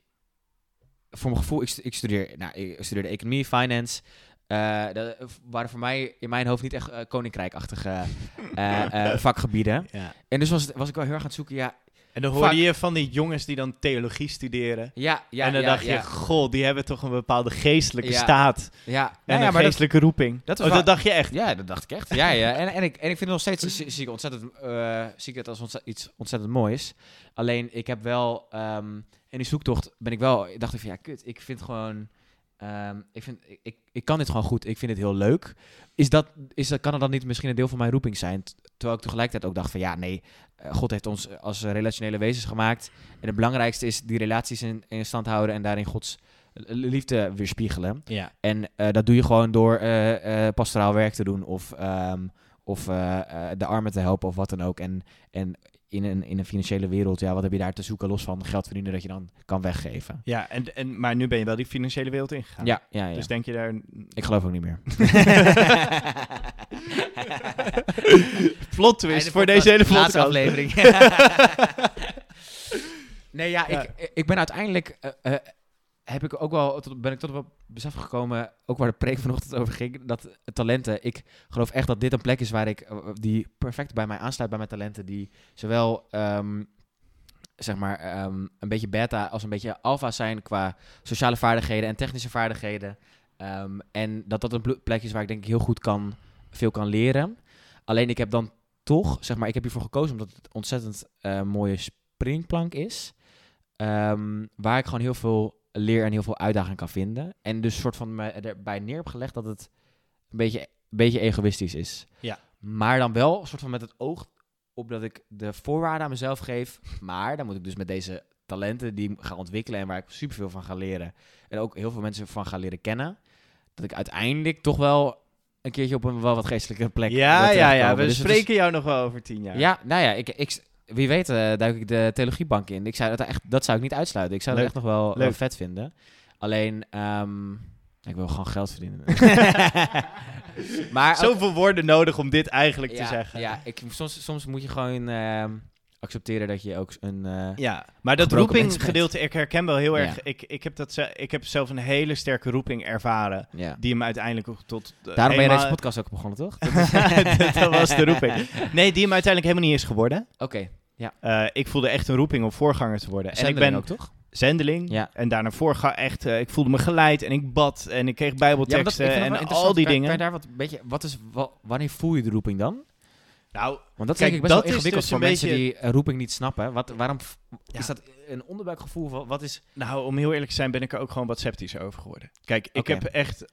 voor mijn gevoel, ik, ik, studeer, nou, ik studeerde economie, finance. Eh dat waren voor mij in mijn hoofd niet echt eh, koninkrijkachtige vakgebieden. Ja. En dus was, was ik wel heel erg aan het zoeken, ja, En dan hoorde Fuck. je van die jongens die dan theologie studeren. ja, ja. en dan ja, dacht ja, je, goh, die hebben toch een bepaalde geestelijke Ja. staat. Ja, En ja, een maar dat, geestelijke roeping. dat is oh, waar- dat dacht je echt. Ja, dat dacht ik echt. Ja, ja. En, en, ik, en ik vind het nog steeds zie, zie ik ontzettend, eh, zie ik het als ontze- iets ontzettend moois. Alleen ik heb wel, ehm, in die zoektocht ben ik wel, ik dacht ik van ja, kut, ik vind gewoon, ehm, ik, vind, ik, ik, ik kan dit gewoon goed, ik vind het heel leuk. Is dat, is dat, kan het dan niet misschien een deel van mijn roeping zijn? T- Terwijl ik tegelijkertijd ook dacht van ja, nee, God heeft ons als eh, relationele wezens gemaakt. En het belangrijkste is die relaties in, in stand houden en daarin Gods eh, liefde weerspiegelen. Ja. En eh, dat doe je gewoon door eh, eh, pastoraal werk te doen of, ehm, of eh, eh, de armen te helpen of wat dan ook. En, en in, een, in een financiële wereld, ja, wat heb je daar te zoeken los van geld verdienen dat je dan kan weggeven? Ja, en, en, maar nu ben je wel die financiële wereld ingegaan. Ja, ja, ja. Dus denk je daar... ik geloof ook niet meer. Plot twist voor deze hele podcast. aflevering. nee, ja, Ja. Ik, ik ben uiteindelijk... eh, eh, heb ik ook wel, tot, ben ik tot op besef gekomen, ook waar de preek vanochtend over ging, dat talenten, ik geloof echt dat dit een plek is waar ik, eh, die perfect bij mij aansluit bij mijn talenten, die zowel, ehm, zeg maar, ehm, een beetje beta als een beetje alpha zijn qua sociale vaardigheden en technische vaardigheden. Ehm, en dat dat een plek is waar ik denk ik heel goed kan, veel kan leren. Alleen ik heb dan toch, zeg maar, ik heb hiervoor gekozen omdat het ontzettend eh, mooie springplank is. Ehm, waar ik gewoon heel veel leer en heel veel uitdaging kan vinden. En dus soort van me erbij neer heb gelegd dat het een beetje, een beetje egoïstisch is. Ja. Maar dan wel soort van met het oog op dat ik de voorwaarden aan mezelf geef. Maar dan moet ik dus met deze talenten die ik ga ontwikkelen en waar ik superveel van ga leren. En ook heel veel mensen van ga leren kennen. Dat ik uiteindelijk toch wel een keertje op een wel wat geestelijke plek Ja, ja, ja. We Dus is- spreken jou nog wel over tien jaar. ja, nou ja, ik, ik, wie weet eh, duik ik de theologiebank in. Ik zou dat, echt, dat zou ik niet uitsluiten. Ik zou Leuk. het echt nog wel, vet vinden. Alleen, ehm, ik wil gewoon geld verdienen. maar Zoveel woorden nodig om dit eigenlijk ja, te zeggen. Ja, ik, soms, soms moet je gewoon ehm, accepteren dat je ook een... eh, Ja, maar dat roeping gedeelte, ik herken wel heel Ja. erg. Ik, ik, heb dat, ze- ik heb zelf een hele sterke roeping ervaren. ja. Die hem uiteindelijk ook tot. eh, Daarom ben je deze podcast ook begonnen, toch? dat, dat was de roeping. Nee, die hem uiteindelijk helemaal niet is geworden. Oké, Eh, ik voelde echt een roeping om voorganger te worden. en ik ben ook, toch? zendeling. Ja. En daarna voorga echt. ik voelde me geleid en ik bad en ik kreeg Ja, bijbelteksten dat en al die Kan- dingen. Kan je daar wat, beetje, wat is, wa- wanneer voel je de roeping dan? Nou, Want dat is Kijk, ik best wel is ingewikkeld dus voor mensen beetje- die roeping niet snappen. Wat, waarom Ja. is dat een onderbuikgevoel? Wat is... nou, om heel eerlijk te zijn, ben ik er ook gewoon wat sceptisch over geworden. Kijk, ik heb echt.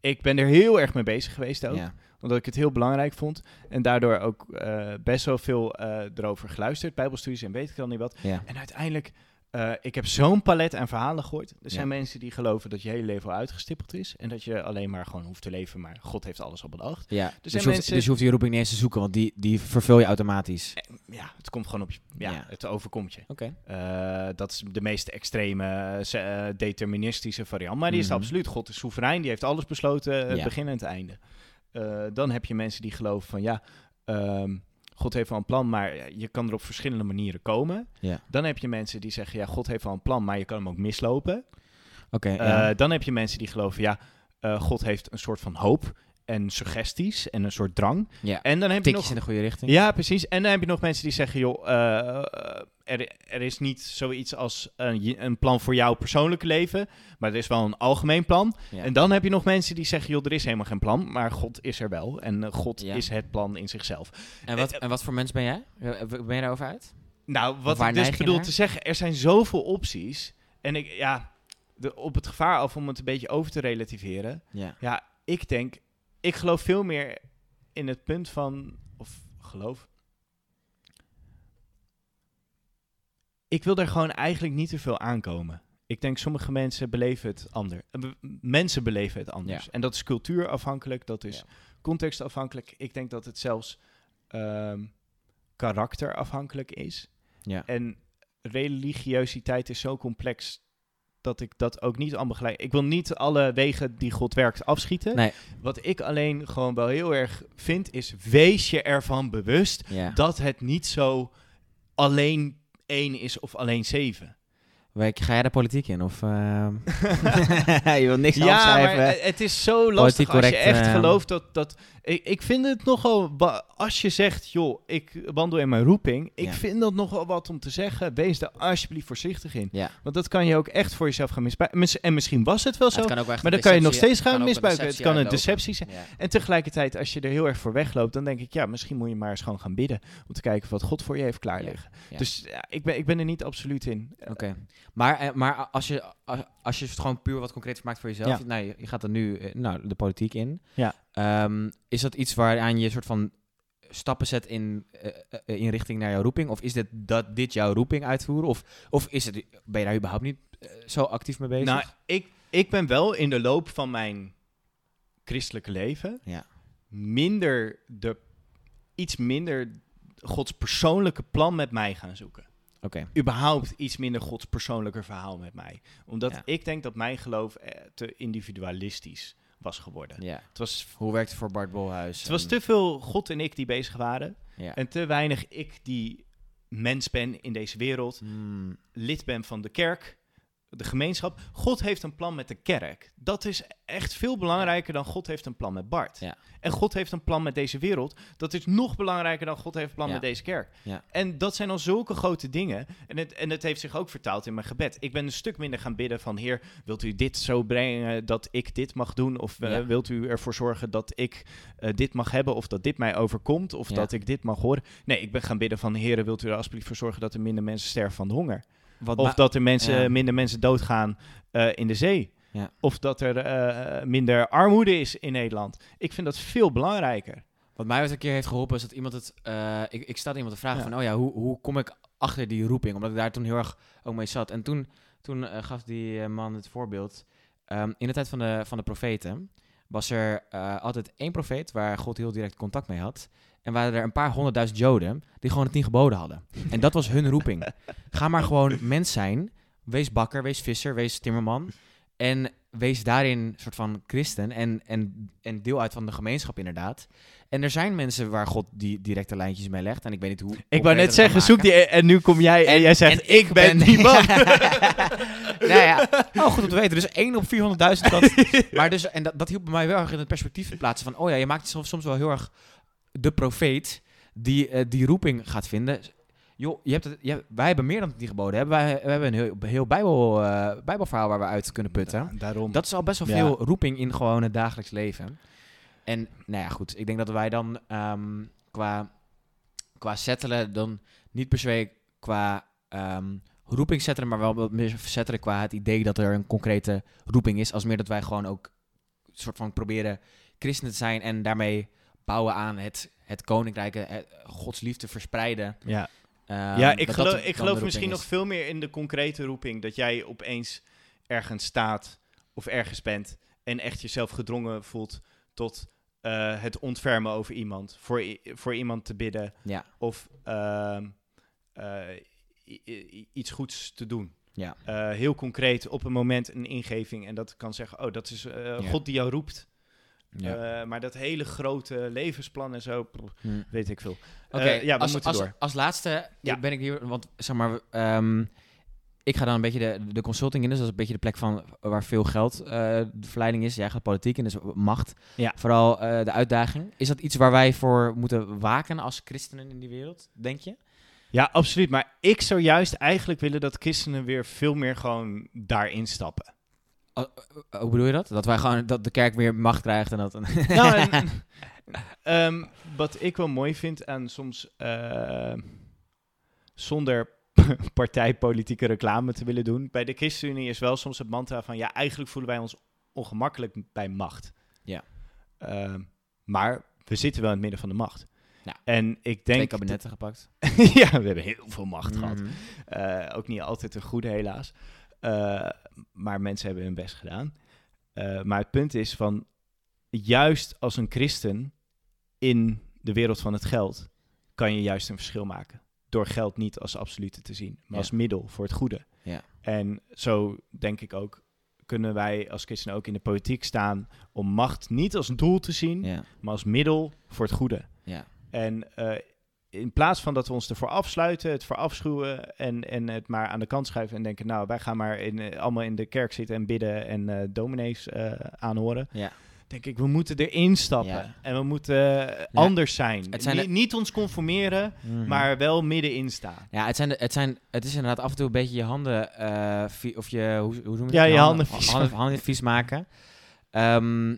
Ik ben er heel erg mee bezig geweest ook. Ja. Omdat ik het heel belangrijk vond. En daardoor ook eh, best wel veel eh, erover geluisterd. Bijbelstudies en weet ik al niet wat. Ja. En uiteindelijk, eh, ik heb zo'n palet aan verhalen gehoord. Er zijn Ja. mensen die geloven dat je hele leven al uitgestippeld is. En dat je alleen maar gewoon hoeft te leven. Maar God heeft alles al bedacht. Ja. Dus, zijn je hoeft, mensen- dus je hoeft die roeping niet eens te zoeken, want die, die vervul je automatisch. Ja, het komt gewoon op je. Ja, Ja. het overkomt je. Oké. Eh, dat is de meest extreme, eh, eh, deterministische variant. Maar die is Mhm. absoluut. God is soeverein, die heeft alles besloten, het begin en het einde. Eh, dan heb je mensen die geloven van ja, ehm, God heeft wel een plan, maar je kan er op verschillende manieren komen. Ja. Dan heb je mensen die zeggen ja, God heeft wel een plan, maar je kan hem ook mislopen. Oké, Eh, ja. Dan heb je mensen die geloven ja, eh, God heeft een soort van hoop en suggesties en een soort drang. Ja. En dan heb je nog... in de goede richting. Ja, precies. En dan heb je nog mensen die zeggen, joh, eh, er, er is niet zoiets als een, een plan voor jouw persoonlijke leven, maar er is wel een algemeen plan. Ja. En dan heb je nog mensen die zeggen, joh, er is helemaal geen plan, maar God is er wel. En eh, God Ja. is het plan in zichzelf. En, wat, Eh, en wat voor mens ben jij? Eh, Ben je daarover uit? Nou, wat ik dus bedoel naar? te zeggen, er zijn zoveel opties. En ik, ja, de, op het gevaar af om het een beetje over te relativeren. Ja. Ja, ik denk, ik geloof veel meer in het punt van, of geloof. Ik wil er gewoon eigenlijk niet te veel aankomen. Ik denk sommige mensen beleven het anders. Eh, Mensen beleven het anders. Ja. En dat is cultuurafhankelijk, dat is Ja. contextafhankelijk. Ik denk dat het zelfs ehm, karakterafhankelijk is. Ja. En religiositeit is zo complex dat ik dat ook niet allemaal gelijk... Ik wil niet alle wegen die God werkt afschieten. Nee. Wat ik alleen gewoon wel heel erg vind, is wees je ervan bewust Ja. dat het niet zo alleen één is of alleen zeven. Ga jij de politiek in? Of, ehm, je wil niks Ja, maar afschrijven? het is zo lastig als je echt eh, gelooft dat... dat ik, ik vind het nogal... Als je zegt, joh, ik wandel in mijn roeping... Ik Ja. vind dat nogal wat om te zeggen. Wees daar alsjeblieft voorzichtig in. ja. Want dat kan je ook echt voor jezelf gaan misbruiken. Mis- En misschien was het wel zo, Het maar dan kan je nog steeds gaan misbruiken. Het kan een deceptie zijn. Ja. En tegelijkertijd, als je er heel erg voor wegloopt, dan denk ik, ja, misschien moet je maar eens gewoon gaan bidden. Om te kijken wat God voor je heeft klaar liggen. ja. Dus ja, ik, ben, ik ben er niet absoluut in. Oké. Maar, eh, maar als, je, als, je het gewoon puur wat concreet maakt voor jezelf. Ja. Nou, je, gaat er nu eh, nou, de politiek in. Ja. Ehm, is dat iets waaraan je soort van stappen zet in, eh, in richting naar jouw roeping? Of is dit, dat dit jouw roeping uitvoeren? Of, of is het, ben je daar überhaupt niet zo actief mee bezig? Nou, ik, ik ben wel in de loop van mijn christelijke leven Ja. minder de, iets minder Gods persoonlijke plan met mij gaan zoeken. Oké. überhaupt iets minder Gods persoonlijke verhaal met mij. Omdat Ja. ik denk dat mijn geloof eh, te individualistisch was geworden. Ja. Het, was, Hoe werkt het voor Bart Bolhuis? het was te veel God en ik die bezig waren. Ja. En te weinig ik die mens ben in deze wereld. Hmm, Lid ben van de kerk, de gemeenschap. God heeft een plan met de kerk. Dat is echt veel belangrijker dan God heeft een plan met Bart. Ja. En God heeft een plan met deze wereld. Dat is nog belangrijker dan God heeft een plan Ja. met deze kerk. Ja. En dat zijn al zulke grote dingen. En het, en het heeft zich ook vertaald in mijn gebed. Ik ben een stuk minder gaan bidden van... Heer, wilt u dit zo brengen dat ik dit mag doen? Of eh, wilt u ervoor zorgen dat ik eh, dit mag hebben? Of dat dit mij overkomt? Of dat ik dit mag horen? Nee, ik ben gaan bidden van... Heer, wilt u er alsjeblieft voor zorgen dat er minder mensen sterven van de honger? Wat Of dat er mensen, ja. minder mensen doodgaan eh, in de zee. Ja. Of dat er eh, minder armoede is in Nederland. Ik vind dat veel belangrijker. Wat mij ooit een keer heeft geholpen is dat iemand het... eh, ik, ik stelde iemand de vraag Ja. van, oh ja, hoe, hoe kom ik achter die roeping? Omdat ik daar toen heel erg ook mee zat. En toen, toen gaf die man het voorbeeld. Ehm, in de tijd van de, van de profeten was er altijd één profeet waar God heel direct contact mee had. En waren er een paar honderdduizend Joden die gewoon de tien geboden hadden. En dat was hun roeping. Ga maar gewoon mens zijn. Wees bakker, wees visser, wees timmerman. En wees daarin soort van christen en, en, en deel uit van de gemeenschap inderdaad. En er zijn mensen waar God die directe lijntjes mee legt. En ik weet niet hoe. Ik wou net zeggen, zoek die... En nu kom jij en, jij zegt, en ik ben die man. nou ja, oh, goed om te weten. Dus 1 op 400.000. Dat, maar dus, en dat, dat hielp bij mij wel erg in het perspectief te plaatsen van... oh ja, je maakt jezelf soms wel heel erg de profeet die eh, die roeping gaat vinden. Joh, je hebt het, je, wij hebben meer dan die geboden. Hebben. Wij, we hebben een heel, heel bijbel, eh, bijbelverhaal waar we uit kunnen putten. Daarom. Dat is al best wel Ja. veel roeping in gewoon het dagelijks leven. En nou ja, goed. Ik denk dat wij dan ehm, qua, qua settelen dan niet per se qua ehm, roeping settelen, maar wel wat meer settelen qua het idee dat er een concrete roeping is. Als meer dat wij gewoon ook soort van proberen christen te zijn en daarmee bouwen aan het, het koninkrijk, het, Gods liefde verspreiden. ja. Ehm, ja, ik geloof, ik geloof misschien nog veel meer in de concrete roeping. Dat jij opeens ergens staat of ergens bent en echt jezelf gedrongen voelt tot eh, het ontfermen over iemand. Voor, voor iemand te bidden Ja, of ehm, eh, iets goeds te doen. ja. Eh, heel concreet op een moment een ingeving en dat kan zeggen, oh, dat is eh, Ja. God die jou roept. Ja. Eh, maar dat hele grote levensplan en zo, pff, Hm. weet ik veel. Oké, Eh, ja, we als, moeten als, door. als laatste Ja. ben ik hier, want zeg maar, ehm, ik ga dan een beetje de, de consulting in, dus dat is een beetje de plek van waar veel geld eh, de verleiding is. Jij gaat politiek in, dus macht. Ja. Vooral de uitdaging. Is dat iets waar wij voor moeten waken als christenen in die wereld, denk je? Ja, absoluut. Maar ik zou juist eigenlijk willen dat christenen weer veel meer gewoon daarin stappen. Oh, eh, hoe bedoel je dat? Dat wij gewoon dat de kerk weer macht krijgt en dat. Nou, en, ehm, wat ik wel mooi vind aan soms eh, zonder partijpolitieke reclame te willen doen. Bij de ChristenUnie is wel soms het mantra van ja, eigenlijk voelen wij ons ongemakkelijk bij macht. Ja. Ehm, maar we zitten wel in het midden van de macht. Ja. En ik Twee denk. kabinetten gepakt. ja, we hebben heel veel macht gehad. Mhm. Eh, ook niet altijd een goede, helaas. Maar mensen hebben hun best gedaan. Eh, maar het punt is van, juist als een christen in de wereld van het geld, kan je juist een verschil maken. Door geld niet als absolute te zien, maar Ja. als middel voor het goede. Ja. En zo denk ik ook, kunnen wij als christenen ook in de politiek staan om macht niet als doel te zien, Ja. maar als middel voor het goede. Ja. En eh, in plaats van dat we ons ervoor afsluiten, het voor afschuwen en, en het maar aan de kant schuiven en denken, nou, wij gaan maar in, eh, allemaal in de kerk zitten en bidden en eh dominees eh, aanhoren. Ja. Denk ik, we moeten erin stappen Ja. en we moeten anders zijn. het zijn Ni- de- Niet ons conformeren, Mhm. maar wel middenin staan. Ja, het, zijn de, het, zijn, het is inderdaad af en toe een beetje je handen, of je, hoe, hoe noem je het? Ja, je handen vies handen, vies maken. Ehm,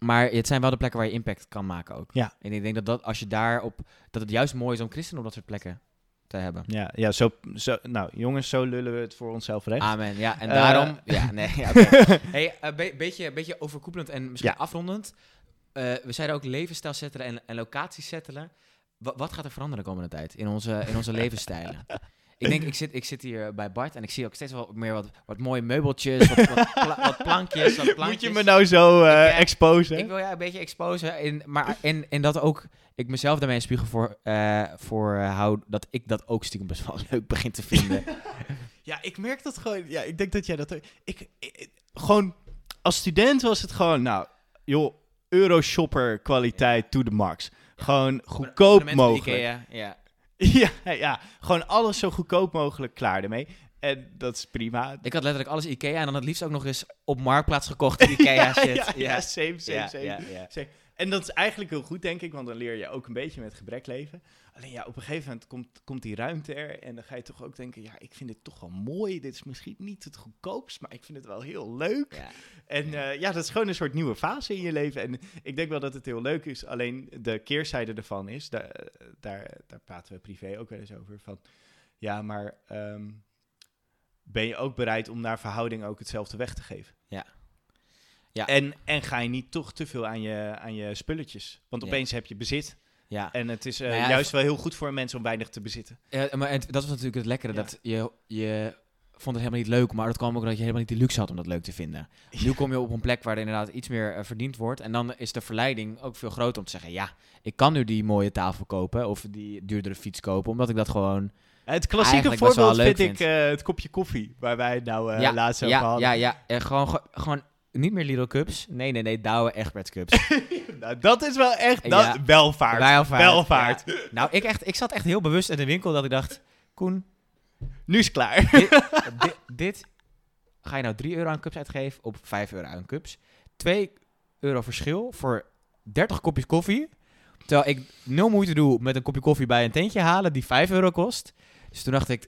maar het zijn wel de plekken waar je impact kan maken ook. Ja. En ik denk dat, dat als je daarop, dat het juist mooi is om christenen op dat soort plekken te hebben. Ja, ja zo, zo, nou jongens, zo lullen we het voor onszelf recht. Amen. Ja, en Eh. daarom. Ja, nee. Ja, hey, een be- beetje, beetje overkoepelend en misschien Ja. afrondend. Eh, we zeiden ook levensstijl settelen en, en locaties settelen. Wa- wat gaat er veranderen de komende tijd in onze, in onze levensstijlen? Ik denk, ik zit, ik zit hier bij Bart en ik zie ook steeds wel meer wat, wat mooie meubeltjes, wat, wat, pla- wat plankjes, wat plankjes. Moet je me nou zo eh Ik, eh, exposen? Ik wil ja, een beetje exposen, in, maar in, in dat ook ik mezelf daarmee een spiegel voor, eh, voor eh, hou, dat ik dat ook stiekem best wel leuk begin te vinden. Ja, ik merk dat gewoon. Ja, ik denk dat jij dat. Ik, ik- gewoon als student was het gewoon, nou, joh, Euroshopper kwaliteit to the max. Gewoon goedkoop mogelijk. Ikea, ja. Ja, ja, gewoon alles zo goedkoop mogelijk klaar ermee. En dat is prima. Ik had letterlijk alles Ikea en dan het liefst ook nog eens op Marktplaats gekocht Ikea ja, shit. Ja, ja, same, same, Ja, same. En dat is eigenlijk heel goed, denk ik, want dan leer je ook een beetje met gebrek leven. Alleen ja, op een gegeven moment komt, komt die ruimte er en dan ga je toch ook denken, ja, ik vind dit toch wel mooi. Dit is misschien niet het goedkoopst, maar ik vind het wel heel leuk. Ja. En eh, ja, dat is gewoon een soort nieuwe fase in je leven. En ik denk wel dat het heel leuk is. Alleen de keerzijde ervan is, daar, daar, daar praten we privé ook wel eens over. Van, ja, maar ehm, ben je ook bereid om naar verhouding ook hetzelfde weg te geven? Ja. Ja. En, en ga je niet toch te veel aan je, aan je spulletjes? Want Ja. opeens heb je bezit. Ja. En het is eh, Nou ja, juist wel heel goed voor een mens om weinig te bezitten. Ja, maar en dat was natuurlijk het lekkere, dat je, je vond het helemaal niet leuk, maar dat kwam ook dat je helemaal niet de luxe had om dat leuk te vinden. Nu kom je op een plek waar er inderdaad iets meer eh, verdiend wordt en dan is de verleiding ook veel groter om te zeggen, ja, ik kan nu die mooie tafel kopen of die duurdere fiets kopen, omdat ik dat gewoon... Het klassieke voorbeeld leuk vind ik vind. eh, het kopje koffie, waar wij het nou laatst over hadden. ja, ja, en gewoon, ge- gewoon niet meer Lidl Cups, nee, nee, nee, Douwe Egberts Cups. Nou, dat is wel echt dat, Ja. welvaart. Welvaart, Welvaart. ja. Nou, ik, echt, ik zat echt heel bewust in de winkel dat ik dacht, Koen, Nu is het klaar. dit, dit ga je nou 3 euro aan cups uitgeven op 5 euro aan cups. 2 euro verschil voor 30 kopjes koffie. Terwijl ik nul moeite doe met een kopje koffie bij een tentje halen die 5 euro kost. Dus toen dacht ik,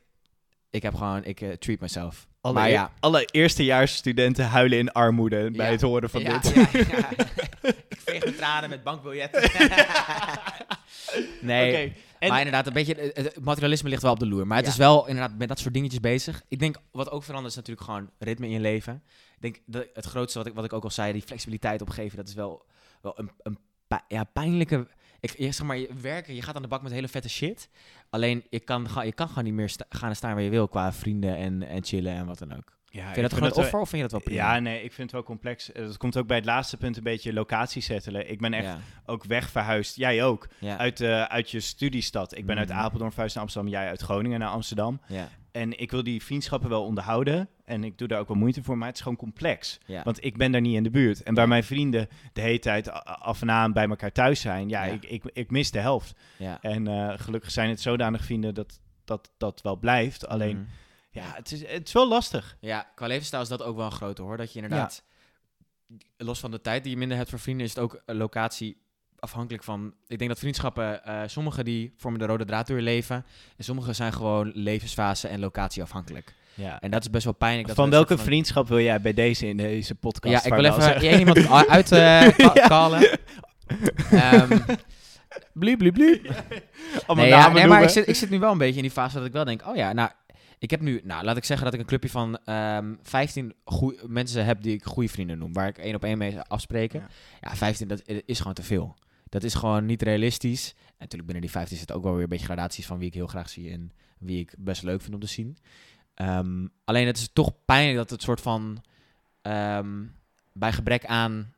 ik heb gewoon, ik eh, treat myself. Alle, maar ja. alle eerstejaarsstudenten huilen in armoede bij het horen van ja, dit. ja, ja. ik veeg mijn tranen met bankbiljetten. nee, en- maar inderdaad, een beetje, het het materialisme ligt wel op de loer. Maar het is wel inderdaad met dat soort dingetjes bezig. Ik denk, wat ook verandert is natuurlijk gewoon ritme in je leven. Ik denk, dat het grootste wat ik, wat ik ook al zei, die flexibiliteit opgeven, dat is wel, wel een, een ja, pijnlijke... Ik, zeg maar, je werken, je gaat aan de bak met hele vette shit. Alleen, je kan, ga- je kan gewoon niet meer sta- gaan staan waar je wil qua vrienden en, en chillen en wat dan ook. Ja, vind je dat gewoon een wel- offer of vind je dat wel prima? Ja, nee, ik vind het wel complex. Eh, Dat komt ook bij het laatste punt een beetje locatie settelen. Ik ben echt ja, ook wegverhuisd. Jij ook. ja, Uit, eh, uit je studiestad. Ik ben uit Mhm. Apeldoorn verhuisd naar Amsterdam. Jij uit Groningen naar Amsterdam. En ik wil die vriendschappen wel onderhouden. En ik doe daar ook wel moeite voor. Maar het is gewoon complex. ja. Want ik ben daar niet in de buurt. En waar mijn vrienden de hele tijd af en aan bij elkaar thuis zijn. Ja, Ja. Ik, ik, ik mis de helft. ja. En eh, gelukkig zijn het zodanig vrienden dat dat, dat wel blijft. Alleen, Mhm. Ja, het is, het is wel lastig. Ja, qua levensstijl is dat ook wel een grote hoor. Dat je inderdaad, los van de tijd die je minder hebt voor vrienden, is het ook een locatie afhankelijk van. Ik denk dat vriendschappen, eh sommige die vormen de rode draad door je leven. En sommige zijn gewoon levensfase en locatie afhankelijk. Ja. En dat is best wel pijnlijk. Dat Van welke van- vriendschap wil jij bij deze in deze podcast? Ja, ik wil even één iemand uit callen. Ehm blu, blu, blu. Allemaal Nee, ja, nee maar ik zit, ik zit nu wel een beetje in die fase dat ik wel denk, oh ja, nou, ik heb nu, nou, laat ik zeggen dat ik een clubje van ehm 15 goeie, mensen heb die ik goede vrienden noem, waar ik één op één mee afspreken. Ja. Ja, 15, dat is gewoon te veel. Dat is gewoon niet realistisch. En natuurlijk binnen die 15 zit ook wel weer een beetje gradaties van wie ik heel graag zie en wie ik best leuk vind om te zien. Ehm, alleen het is toch pijnlijk dat het soort van ehm, bij gebrek aan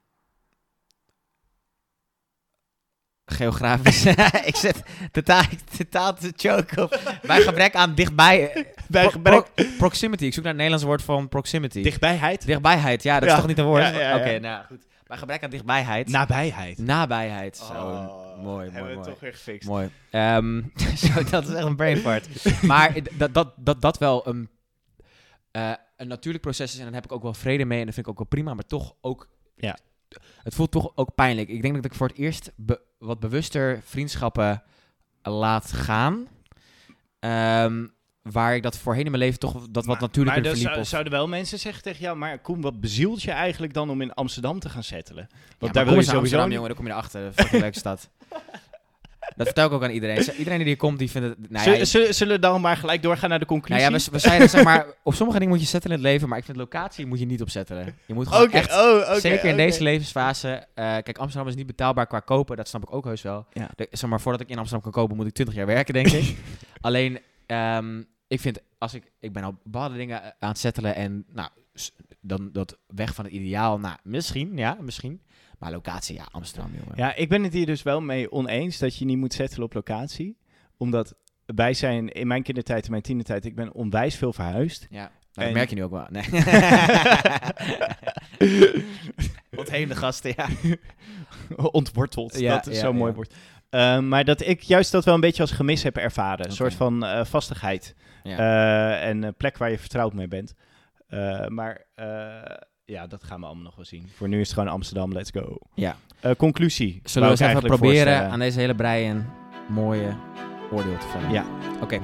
geografisch. ik zit totaal, totaal te choke op. Bij gebrek aan dichtbij. Bij gebrek- pro- proximity. Ik zoek naar het Nederlands woord van proximity. Dichtbijheid? Dichtbijheid, ja, dat Ja. is toch niet een woord? Ja, ja, ja. Oké, nou goed. Bij gebrek aan dichtbijheid. Nabijheid. Nabijheid. Zo, Oh, mooi, hebben mooi, we mooi. toch weer gefixt. Mooi. Ehm, zo, dat is echt een brain fart. maar dat, dat, dat, dat wel een, eh, een natuurlijk proces is. En dan heb ik ook wel vrede mee. En dat vind ik ook wel prima. Maar toch ook... Ja. Het voelt toch ook pijnlijk. Ik denk dat ik voor het eerst be- wat bewuster vriendschappen laat gaan. Ehm, waar ik dat voorheen in mijn leven toch dat wat natuurlijker maar verliep. zou- zouden wel mensen zeggen tegen jou, maar Koen, wat bezielt je eigenlijk dan om in Amsterdam te gaan settelen? Want Ja, daar wil je sowieso Amsterdam, niet- jongen, dan kom je erachter. Fucking leuke stad. Dat vertel ik ook aan iedereen. Iedereen die hier komt, die vindt het... Nou ja, Zullen- zullen, we dan maar gelijk doorgaan naar de Nou conclusie? ja, we, we zeiden zeg maar, op sommige dingen moet je zetten in het leven, maar ik vind locatie moet je niet opzetten. Je moet gewoon echt, oh, zeker in deze levensfase, eh, kijk Amsterdam is niet betaalbaar qua kopen, dat snap ik ook heus wel. Ja. De- zeg maar, voordat ik in Amsterdam kan kopen moet ik 20 jaar werken, denk ik. Alleen, ehm, ik vind, als ik, ik ben al bepaalde dingen eh, aan het settelen en nou, dan dat weg van het ideaal, nou, misschien, ja, misschien. Maar locatie, ja, Amsterdam, jongen. Ja, ik ben het hier dus wel mee oneens dat je niet moet settelen op locatie. Omdat wij zijn in mijn kindertijd en mijn tienertijd, ik ben onwijs veel verhuisd. Ja, nou, dat merk je nu ook wel. Nee. Ontheemde gasten, ja. Ontworteld, Ja, dat is ja, zo'n mooi woord. Eh, maar dat ik juist dat wel een beetje als gemis heb ervaren. Een soort van eh, vastigheid. Ja. Eh, en een plek waar je vertrouwd mee bent. Eh, maar eh, ja, dat gaan we allemaal nog wel zien. Voor nu is het gewoon Amsterdam, let's go. ja. Conclusie. Zullen we eens even proberen aan deze hele brei een mooie oordeel te vellen? Ja. Oké.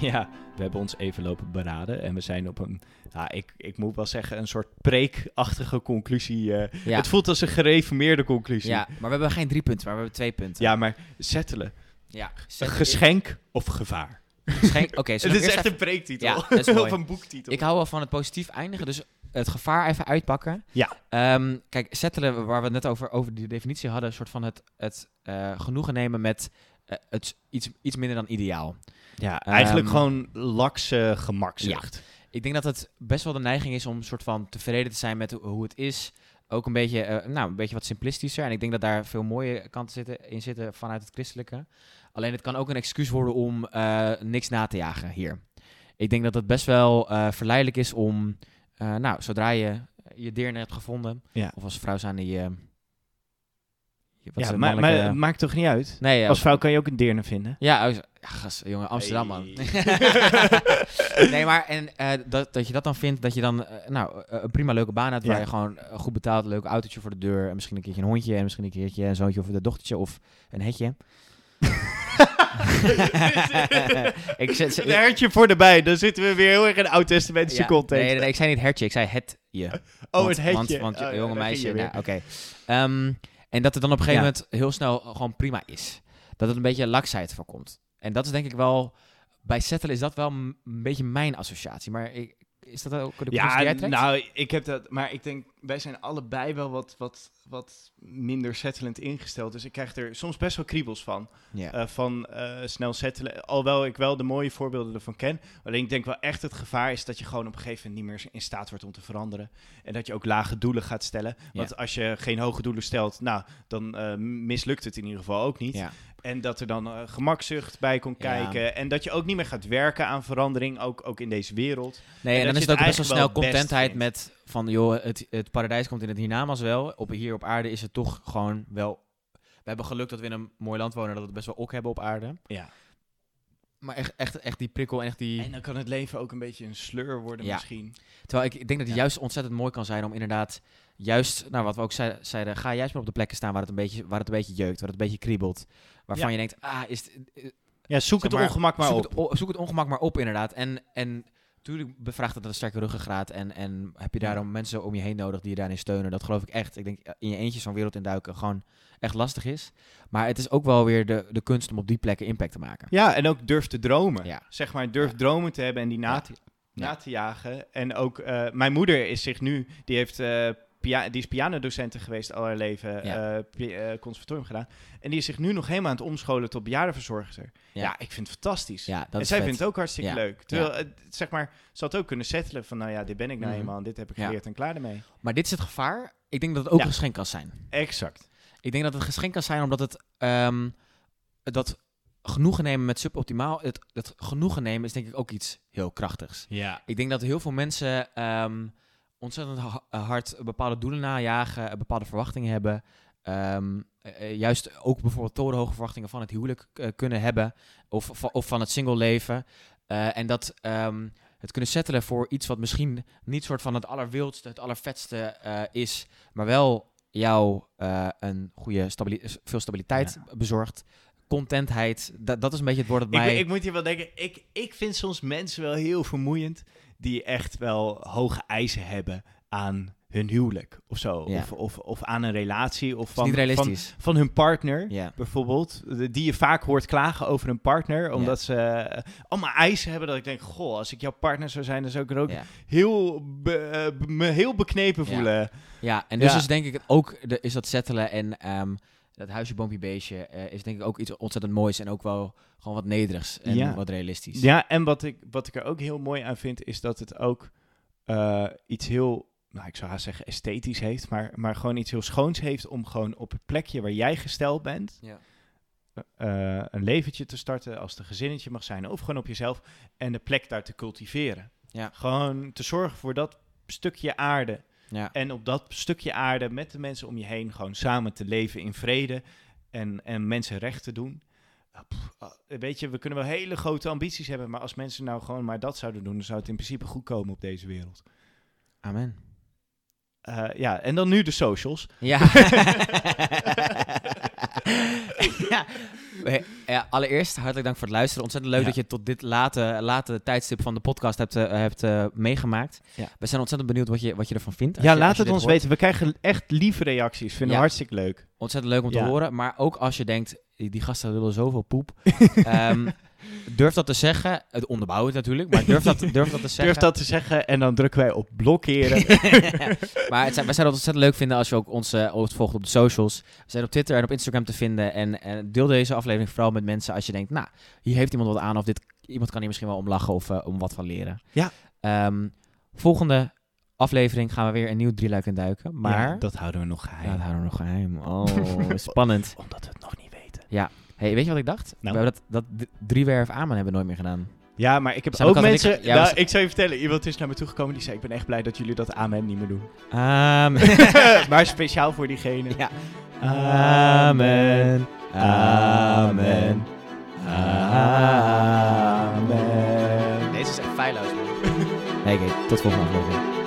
Ja, we hebben ons even lopen beraden en we zijn op een, ja, ik, ik moet wel zeggen, een soort preekachtige conclusie. eh. Ja. Het voelt als een gereformeerde conclusie. ja, maar we hebben geen drie punten, maar we hebben twee punten. Ja, maar settelen. ja. Een geschenk of gevaar? Geschenk. Oké, Het zullen we is echt even- een preektitel. Ja, dat is of een boektitel. Ik hou wel van het positief eindigen, dus het gevaar even uitpakken. Ja. Ehm, kijk, settelen, waar we het net over, over die definitie hadden, een soort van het, het eh, genoegen nemen met eh, het iets, iets minder dan ideaal. ja, eigenlijk Ehm, gewoon lakse gemakzucht. Ik denk dat het best wel de neiging is om soort van tevreden te zijn met ho- hoe het is. Ook een beetje, eh, nou, een beetje wat simplistischer. En ik denk dat daar veel mooie kanten zitten, in zitten vanuit het christelijke. Alleen het kan ook een excuus worden om eh, niks na te jagen hier. Ik denk dat het best wel verleidelijk is om, nou, zodra je je deerne hebt gevonden, Ja. of als vrouw zijn die... wat Ja, maar, maar mannelijke- het maakt toch niet uit? nee, ja, Als vrouw kan je ook een deerne vinden. ja, ja, gas, jongen, Amsterdam, man. Hey. nee, maar en, eh, dat, dat je dat dan vindt, dat je dan eh, nou, eh, een prima leuke baan hebt, waar je gewoon goed betaald, een leuk autootje voor de deur, en misschien een keertje een hondje, en misschien een keertje een zoontje of een dochtertje of een hetje. ik zet, Een hertje voor de bij, dan zitten we weer heel erg in oud-testamentische ja, context. Nee, nee, nee, ik zei niet hertje, ik zei het je. oh, Want- het hetje. Want, want Oh, jonge meisje, nou, oké. En dat het dan op een gegeven Ja. moment heel snel gewoon prima is. Dat het een beetje laksheid voorkomt. En dat is denk ik wel... Bij settelen is dat wel een beetje mijn associatie. Maar ik, is dat ook de die Ja, jij trekt? nou, ik heb dat, maar ik denk, wij zijn allebei wel wat, wat, wat minder settlend ingesteld. Dus ik krijg er soms best wel kriebels van. ja. eh, van eh, snel settelen. Alhoewel ik wel de mooie voorbeelden ervan ken. Alleen ik denk wel echt het gevaar is dat je gewoon op een gegeven moment niet meer in staat wordt om te veranderen. En dat je ook lage doelen gaat stellen. Want als je geen hoge doelen stelt, nou, dan eh, mislukt het in ieder geval ook niet. ja. En dat er dan gemakzucht bij komt kijken. En dat je ook niet meer gaat werken aan verandering, ook, ook in deze wereld. Nee, en, dat dan is het ook best wel snel contentheid met van, joh, het, het paradijs komt in het hiernamaals wel. Op, hier op aarde is het toch gewoon wel We hebben geluk dat we in een mooi land wonen, dat we het best wel ook hebben op aarde. Ja. Maar echt, echt, echt die prikkel en echt die... En dan kan het leven ook een beetje een sleur worden Ja. misschien. Terwijl ik, ik denk dat het Ja. juist ontzettend mooi kan zijn om inderdaad juist, nou wat we ook zei- zeiden, ga juist maar op de plekken staan waar het een beetje, waar het een beetje jeukt, waar het een beetje kriebelt. Waarvan Ja. je denkt, ah, is het, eh, Ja, zoek Zeg het maar, ongemak maar zoek op. Het, zoek het ongemak maar op, inderdaad. En, en natuurlijk bevraagt het een sterke ruggengraat. En, en heb je daarom mensen om je heen nodig die je daarin steunen. Dat geloof ik echt. Ik denk eh, in je eentje zo'n wereld induiken gewoon echt lastig is. Maar het is ook wel weer de, de kunst om op die plekken impact te maken. Ja, en ook durf te dromen. Ja. Zeg maar, durf Ja. dromen te hebben en die na te, na te jagen. En ook, eh, mijn moeder is zich nu, die heeft... eh, pia die is pianodocente geweest al haar leven, Ja. eh, pi- eh, conservatorium gedaan. En die is zich nu nog helemaal aan het omscholen tot bejaardenverzorgster. Ja, Ja. ik vind het fantastisch. Ja, dat en is zij vet. vindt het ook hartstikke Ja. leuk. Terwijl, eh, zeg maar, ze had ook kunnen settelen van, nou ja, dit ben ik nou Mhm. eenmaal en dit heb ik Ja. geleerd en klaar ermee. Maar dit is het gevaar. Ik denk dat het ook Ja. een geschenk kan zijn. Exact. Ik denk dat het een geschenk kan zijn omdat het... ehm, dat genoegen nemen met suboptimaal... Het, het genoegen nemen is denk ik ook iets heel krachtigs. Ja. Ik denk dat heel veel mensen ehm, ontzettend ha- hard bepaalde doelen najagen, eh, bepaalde verwachtingen hebben. Ehm, eh, eh, juist ook bijvoorbeeld torenhoge verwachtingen van het huwelijk eh, kunnen hebben. Of, of van het single leven. Eh, en dat ehm, het kunnen settelen voor iets wat misschien niet soort van het allerwildste, het allervetste eh, is. Maar wel jou eh, een goede stabili- veel stabiliteit bezorgt. Contentheid. Dat, dat is een beetje het woord dat Ik, mij... ik moet hier wel denken, ik, ik vind soms mensen wel heel vermoeiend die echt wel hoge eisen hebben aan hun huwelijk of zo. Ja. Of, of, of aan een relatie of van, van, van hun partner. ja. Bijvoorbeeld, die je vaak hoort klagen over hun partner, omdat ze eh, allemaal eisen hebben. Dat ik denk, goh, als ik jouw partner zou zijn, dan zou ik er ook Ja. heel be- eh, me heel beknepen Ja. voelen. Ja, en dus Ja. is denk ik ook de, is dat settelen en ehm, dat huisje, boompje, beestje eh, is denk ik ook iets ontzettend moois en ook wel gewoon wat nederigs en Ja. wat realistisch. Ja, en wat ik, wat ik er ook heel mooi aan vind, is dat het ook eh, iets heel, nou ik zou haast zeggen esthetisch heeft, maar, maar gewoon iets heel schoons heeft om gewoon op het plekje waar jij gesteld bent, Ja. eh, een leventje te starten als het een gezinnetje mag zijn, of gewoon op jezelf, en de plek daar te cultiveren. Ja. Gewoon te zorgen voor dat stukje aarde. Ja. En op dat stukje aarde met de mensen om je heen gewoon samen te leven in vrede en, en mensen recht te doen. Pff, ah, Weet je, we kunnen wel hele grote ambities hebben, maar als mensen nou gewoon maar dat zouden doen, dan zou het in principe goed komen op deze wereld. Amen. Eh, ja, en dan nu de socials. Ja. ja. We- ja, allereerst hartelijk dank voor het luisteren. Ontzettend leuk Ja. dat je tot dit late, late tijdstip van de podcast hebt, eh, hebt eh, meegemaakt. Ja. We zijn ontzettend benieuwd wat je, wat je ervan vindt. Ja, je- laat het ons hoort. weten. We krijgen echt lieve reacties. Vinden we hartstikke leuk. Ontzettend leuk om te horen. Maar ook als je denkt, die gasten willen zoveel poep. Ehm, durf dat te zeggen. Het onderbouwen natuurlijk, maar durf dat, durf dat te zeggen. Durf dat te zeggen en dan drukken wij op blokkeren. maar het zijn, wij zouden het ontzettend leuk vinden als je ook ons, ons volgt op de socials. We zijn op Twitter en op Instagram te vinden. En, en deel deze aflevering vooral met mensen als je denkt, nou, hier heeft iemand wat aan. Of dit, iemand kan hier misschien wel om lachen of eh, om wat van leren. Ja. Ehm, volgende aflevering gaan we weer een nieuw drieluik in duiken. Maar Ja, dat houden we nog Ja, geheim. dat houden we nog geheim. Oh, spannend. Omdat we het nog niet weten. Hey, weet je wat ik dacht? Nou? We hebben dat, dat driewerf Amen hebben we nooit meer gedaan. Ja, maar ik heb Zijn ook mensen... Ja, nou, ik zou je vertellen, iemand is naar me toegekomen die zei... ik ben echt blij dat jullie dat amen niet meer doen. Amen. maar speciaal voor diegene. ja. Amen. Amen. Amen. Deze is echt feilloos, oké. Tot volgende aflevering.